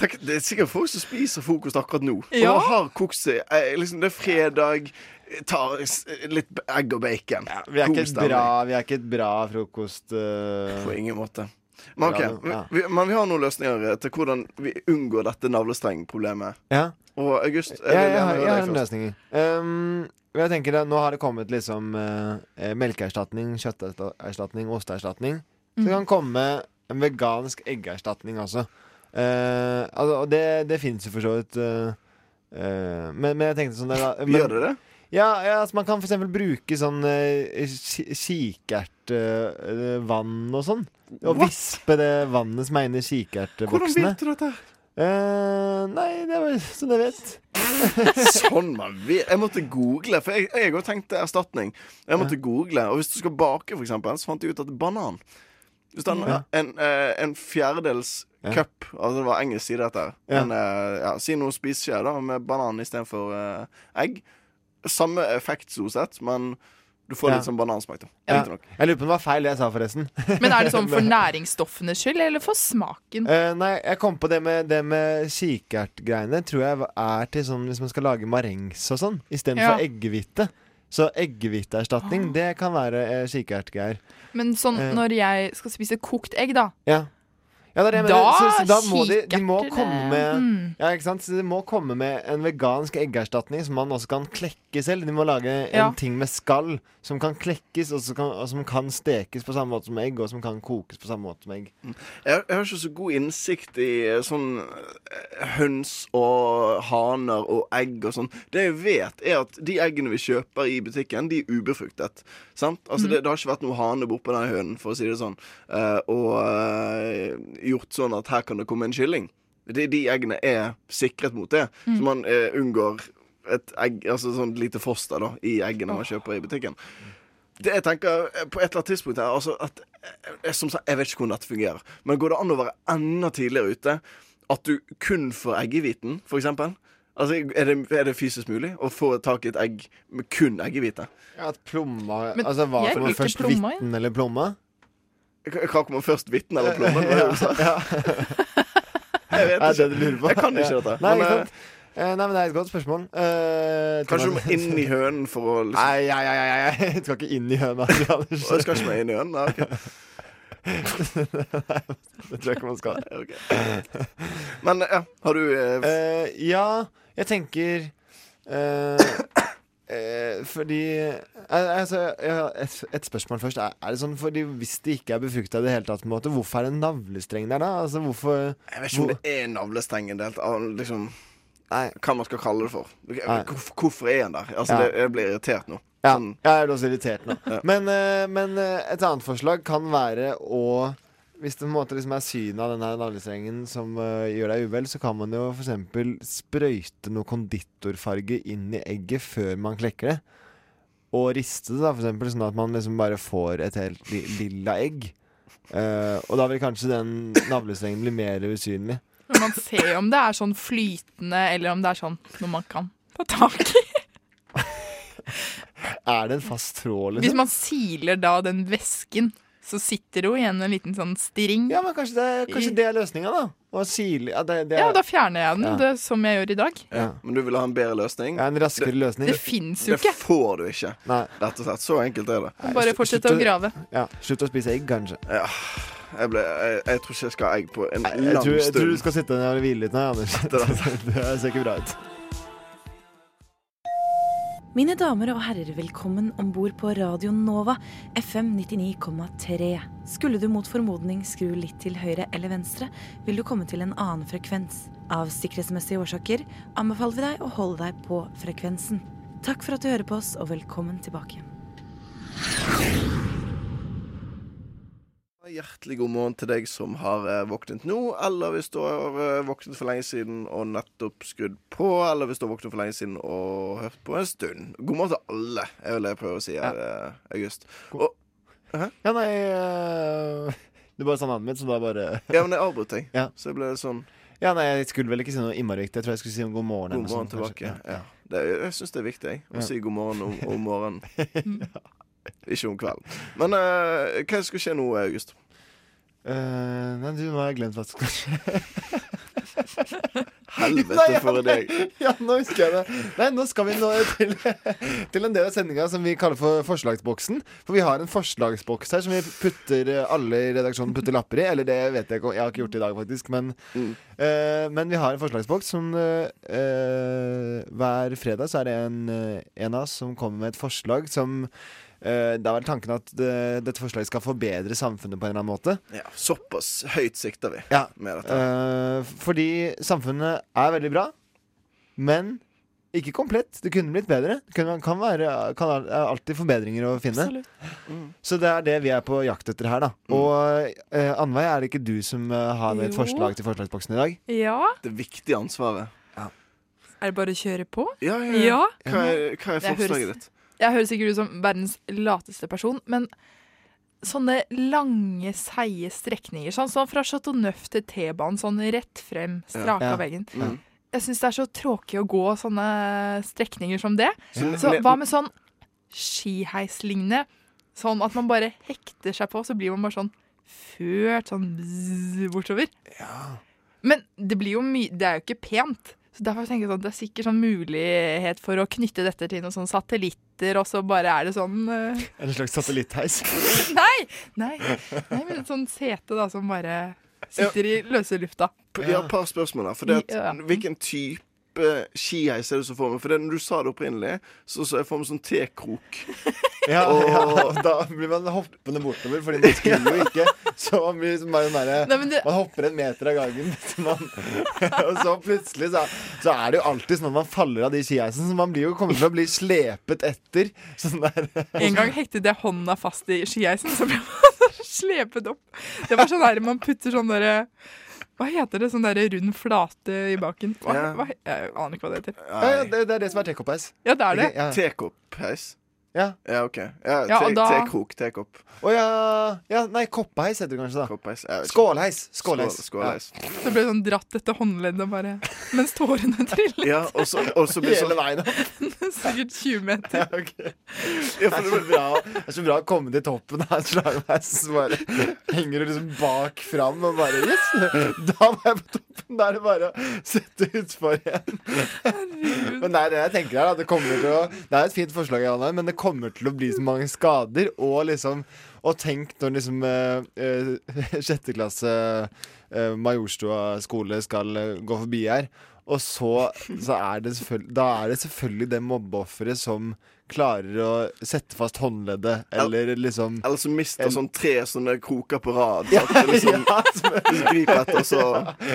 Tenk, det er sikkert folk som spiser frokost akkurat nå. Ja. Og har kokt seg eh, liksom, Det er fredag, tar litt egg og bacon. Vi er, ikke et bra, vi er ikke et bra frokost... Uh... På ingen måte. Men, okay. Ja, ja. Vi, men vi har noen løsninger til hvordan vi unngår dette navlestrengproblemet. Ja. Og August, jeg Jeg, vil jeg, har, jeg har en løsning. Um, jeg tenker at Nå har det kommet liksom uh, melkeerstatning, kjøtterstatning, osteerstatning. Så det Mm. kan komme en vegansk eggerstatning også. Uh, altså, og det, det fins jo for så vidt. Uh, uh, men, men jeg tenkte sånn der, men, Gjør det det? Ja, ja altså man kan eksempel bruke sånn uh, kikertvann og sånn. What? vispe det vannet som er inni Hvordan vet du dette? Uh, nei, det var sånn jeg vet. sånn man vet Jeg måtte google, for jeg jeg òg tenkte erstatning. Jeg måtte google, Og hvis du skal bake, for eksempel, så fant jeg ut at banan Hvis den, Ja. en, uh, en fjerdedels Ja. cup Altså det var engelsk side dette her. Ja. En, eh, ja, si noe spiseskje da med banan istedenfor uh, egg. Samme effekt stort sett, men du får Ja. litt sånn banansmak. da Ja. Riktignok. Jeg lurer på om det var feil det jeg sa, forresten. Men er det sånn for næringsstoffenes skyld, eller for smaken? Eh, nei, jeg kom på det med, det med kikertgreiene. Tror jeg er til sånn hvis man skal lage marengs og sånn, istedenfor Ja. eggehvite. Så eggehviteerstatning, det kan være eh, kikertgreier. Men sånn Eh. når jeg skal spise kokt egg, da. Ja. Ja, det er det Da. Så, så da må de, de må komme med mm. Ja, ikke sant? Så de må komme med en vegansk eggerstatning som man også kan klekke selv. De må lage en Ja. ting med skall som kan klekkes, og som kan, og som kan stekes på samme måte som egg, og som kan kokes på samme måte som egg. Jeg, jeg har ikke så god innsikt i eh, sånn eh, høns og haner og egg og sånn. Det jeg vet, er at de eggene vi kjøper i butikken, de er ubefruktet. Sant? Altså, Mm. det, det har ikke vært noe hane bortpå den hønen, for å si det sånn, uh, og uh, gjort sånn at her kan det komme en kylling. De, de eggene er sikret mot det, Mm. så man uh, unngår et egg, altså sånn lite foster da, i eggene man kjøper i butikken. Det jeg tenker på et eller annet tidspunkt her altså at, jeg, Som sagt, jeg vet ikke hvordan dette fungerer, men går det an å være enda tidligere ute? At du kun får eggehviten, for eksempel? Altså, er det, er det fysisk mulig å få tak i et egg med kun eggehvite? Ja, at plomma Men Altså hva jeg kommer først, plomma, jeg. hvitten eller plomma? Hva kommer først, Vitten eller plommen? ja. Jeg vet ikke. det lurer på? Jeg kan ikke Ja. dette. Nei, men, ikke eh, sant? Eh, nei, men det er et godt spørsmål. Uh, Kanskje du må inn i hønen for å liksom Nei, nei, nei, nei, jeg skal ikke inn i høna. Jeg skal ikke meg inn i hønen? Nei, ok. det tror jeg ikke man skal. Okay. Men ja, har du uh, Eh, Ja, jeg tenker eh, eh, Fordi altså, et, et spørsmål først. Er, er det sånn fordi Hvis det ikke er befrukta i det hele tatt, på en måte, hvorfor er det en navlestreng der, da? Altså, hvorfor Jeg vet ikke om det er navlestreng hele tatt. Liksom, hva man skal kalle det for. Hvorfor, hvorfor er den der? Altså, Ja. det, jeg blir irritert nå. Ja, Sånn, jeg er også irritert nå. Men, eh, men eh, et annet forslag kan være å Hvis det på en måte liksom er synet av denne navlestrengen som uh, gjør deg uvel, så kan man jo f.eks. sprøyte noe konditorfarge inn i egget før man klekker det. Og riste det, da, eksempel, sånn at man liksom bare får et helt li lilla egg. Uh, og da vil kanskje den navlestrengen bli mer usynlig. Men man ser om det er sånn flytende, eller om det er sånn noe man kan ta tak i. Er det en fast tråd, Hvis liksom? man siler da den væsken, så sitter hun igjen igjen en liten sånn string. Ja, men kanskje det, kanskje det er løsninga, da? Å sile ja, det, det er, Ja, da fjerner jeg den, Ja. det, som jeg gjør i dag. ja. Men du vil ha en bedre løsning? Ja, en raskere løsning. Det fins jo Det ikke. får du ikke. Nei. Rett og slett. Så enkelt er det. Bare fortsette å grave. Ja, Slutt å spise egg, kanskje. Ja. Jeg, ble, jeg, jeg tror ikke jeg skal ha egg på en Jeg lang tror, jeg tror du skal sitte ned og hvile litt nå, Anders. Det ser ikke bra ut. Mine damer og herrer, velkommen om bord på Radio Nova, FM 99,3. Skulle du mot formodning skru litt til høyre eller venstre, vil du komme til en annen frekvens. Av sikkerhetsmessige årsaker anbefaler vi deg å holde deg på frekvensen. Takk for at du hører på oss, og velkommen tilbake. Hjertelig god morgen til deg som har eh, våknet nå, eller hvis du har eh, våknet for lenge siden og nettopp skrudd på, eller hvis du har våknet for lenge siden og hørt på en stund. God morgen til alle, er vel det jeg prøver å si her, eh, August. Og, Ja, nei øh, Du bare sa navnet mitt, så da bare ja, men jeg avbrøt deg, Ja. så ble det sånn Ja, nei, jeg skulle vel ikke si noe innmari viktig. Jeg tror jeg skulle si om god morgen. God morgen sånn, tilbake. kanskje. Ja. Det, jeg syns det er viktig jeg, å Ja. si god morgen om, om morgenen. Ikke om kvelden. Men eh, hva skal skje nå, August? Eh, nei, du, nå har jeg glemt hva som skal skje. Helvete for deg. Ja, nå husker jeg det. Nei, nå skal vi nå til, til en del av sendinga som vi kaller for forslagsboksen. For vi har en forslagsboks her som vi putter eh, alle i redaksjonen putter lapper i. Eller det vet jeg ikke, jeg har ikke gjort det i dag, faktisk. Men, eh, men vi har en forslagsboks som eh, eh, Hver fredag så er det en, eh, en av oss som kommer med et forslag som Det er vel tanken at det, dette forslaget skal forbedre samfunnet på en eller annen måte. Ja, såpass høyt sikter vi Ja, med dette. Uh, fordi samfunnet er veldig bra, men Ikke komplett. Det kunne blitt bedre. Det kunne, kan, være, kan er alltid forbedringer å finne. Mm. Så det er det vi er på jakt etter her, da. Og uh, Annveig, er det ikke du som uh, har et forslag til forslagsboksen i dag? Ja. Det viktige ansvaret. Er det bare å kjøre på? Ja, ja, ja. Hva er, hva er forslaget ditt? Jeg høres sikkert ut som verdens lateste person, men sånne lange, seige strekninger, sånn sånn fra Chateau Neuf til T-banen, sånn rett frem, strak Ja. av veggen. Mm. Jeg syns det er så tråkig å gå sånne strekninger som det. Så- Så hva med sånn skiheislignende? Sånn at man bare hekter seg på, så blir man bare sånn ført sånn bzz, bortover. Men det blir jo mye Det er jo ikke pent. Så derfor tenker jeg sånn, Det er sikkert sånn mulighet for å knytte dette til noen sånn satellitter, og så bare er det sånn uh... En slags satellittheis? Nei! Nei, nei men et sånt sete da som bare sitter i løse lufta. Ja, et par spørsmål her. For det at, Ja. Hvilken type skiheis er det som får meg? For det, når du sa det opprinnelig, så så jeg for meg sånn tekrok. Ja, Og- ja, da blir man hoppende bortover, Fordi man skulle jo ikke. Så man blir liksom bare men Man hopper en meter av gangen. Så man, og så plutselig så, så er det jo alltid sånn at man faller av de skiheisene, så man blir jo kommer til å bli slepet etter. Sånn der. En gang hektet jeg hånda fast i skiheisen, så ble man slepet opp. Det var sånn der man putter sånn derre Hva heter det? Sånn der rund flate i baken. Hva, Ja. hva, jeg aner ikke hva det heter. Ja, ja, det, det er det som er tekoppheis. Ja, det er det. Ja. Tekoppheis? Ja. Ja, OK. Ja, Ja, te, da- Tekrok, tekopp. Å ja, ja Nei, koppheis heter det kanskje, da. Koppheis. ja, ikke. Skålheis. Skålheis. Skål- skålheis. Så ble sånn dratt etter håndleddet bare mens tårene trillet. Ja, og så, og så sånn Hele veien opp. Sikkert 20 meter. Ja, for det, er så bra, det er så bra å komme til toppen av en slagveis, så bare henger du liksom bak fram og bare Yes! Da var jeg på toppen! Da er det bare å sette utfor igjen. Men det er det jeg tenker her. Det, kommer til å, det er et fint forslag, Janne, men det kommer til å bli så mange skader. Og liksom Og tenk når liksom eh, eh, sjette klasse eh, Majorstua skole skal gå forbi her. Og så, så er det Da er det selvfølgelig det mobbeofferet som klarer å sette fast håndleddet, eller liksom Eller som mister En- sånn tre sånne kroker på rad. Ja, at liksom, ja, du griper etter, så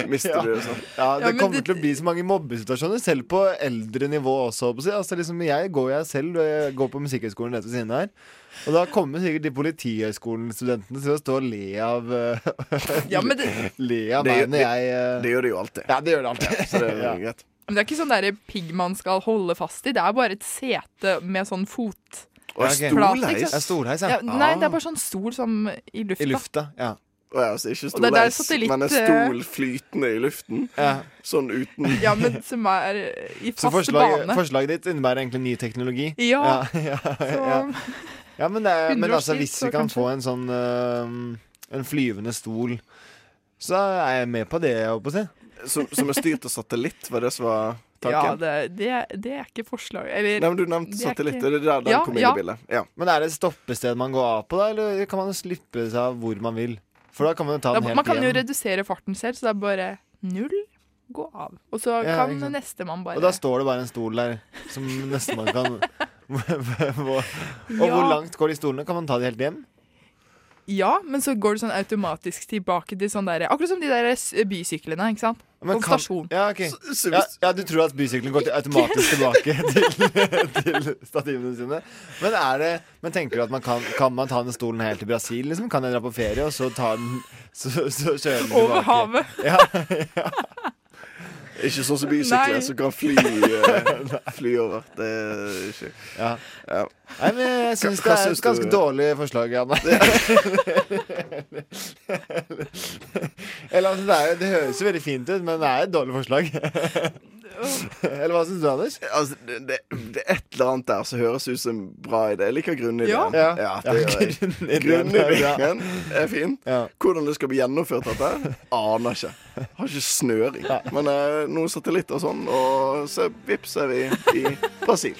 mister Ja. du det. sånn. Ja, det Ja, kommer det- til å bli så mange mobbesituasjoner, selv på eldre nivå også. Altså, liksom, jeg går jeg selv jeg går på Musikkhøgskolen rett ved siden her. Og da kommer sikkert de Politihøgskolen-studentene til å stå og le av eh, Ja, men det, Le av Det, det, jeg eh, det gjør de jo alltid. Ja, det gjør de alltid. Så det er Ja. men det er ikke sånn derre pigg man skal holde fast i. Det er bare et sete med sånn fot... Og okay. stolheis. stolheis, ja. Ja, nei, det Ah. er bare sånn stol som i lufta. I lufta. Ja. Ja, altså ikke stolheis, litt... men en eh, stol flytende i luften. ja. Sånn uten Ja, men som er i Så fast forslaget, bane. forslaget ditt innebærer egentlig ny teknologi? Ja. ja, ja, Så, ja. Ja, men, det 100 men altså, hvis vi kan kanskje. få en sånn uh, En flyvende stol, så er jeg med på det, jeg holdt på å si. som, som er styrt av satellitt, var det som var ja, det, det, det er ikke forslag Eller Nei, men Du nevnte det er satellitt. ikke- Er det der den Ja, kom inn ja. i bildet? Ja. Men er det et stoppested man går av på, da, eller kan man slippe seg av hvor man vil? For da kan man jo ta da, den helt Man kan jo redusere farten selv, så det er bare null, gå av. Og så Ja, kan sant. nestemann bare Og da står det bare en stol der som nestemann kan Og Ja. hvor langt går de stolene? Kan man ta de helt hjem? Ja, men så går du sånn automatisk tilbake til sånn derre Akkurat som de der bysyklene, ikke sant? Men På kan- stasjon. Ja, okay. Ja, ja, du tror at bysyklene går til, automatisk tilbake til, til stativene sine. Men, er det, men tenker du at man kan, kan man ta den stolen helt til Brasil? Liksom? Kan jeg dra på ferie, og så, ta den, så, så kjører den tilbake? Over havet. Ja, Ja, ikke sånn som Nei. bysykler som kan fly, eh, fly over. Det er ikke ja. ja. Nei, men jeg syns det er et ganske du? dårlig forslag, Anna. Eller altså, det, er, det høres jo veldig fint ut, men det er et dårlig forslag. Eller hva syns du, Anders? Altså, det, det, det er et eller annet der som høres ut som en bra idé. Jeg liker grunnideen. Ja. Ja, Ja, det Ja. Grunnideen er fin. Ja. Hvordan det skal bli gjennomført, dette, aner ikke. Har ikke snøring. Men eh, noen satellitter og sånn, og så vips er vi i Brasil.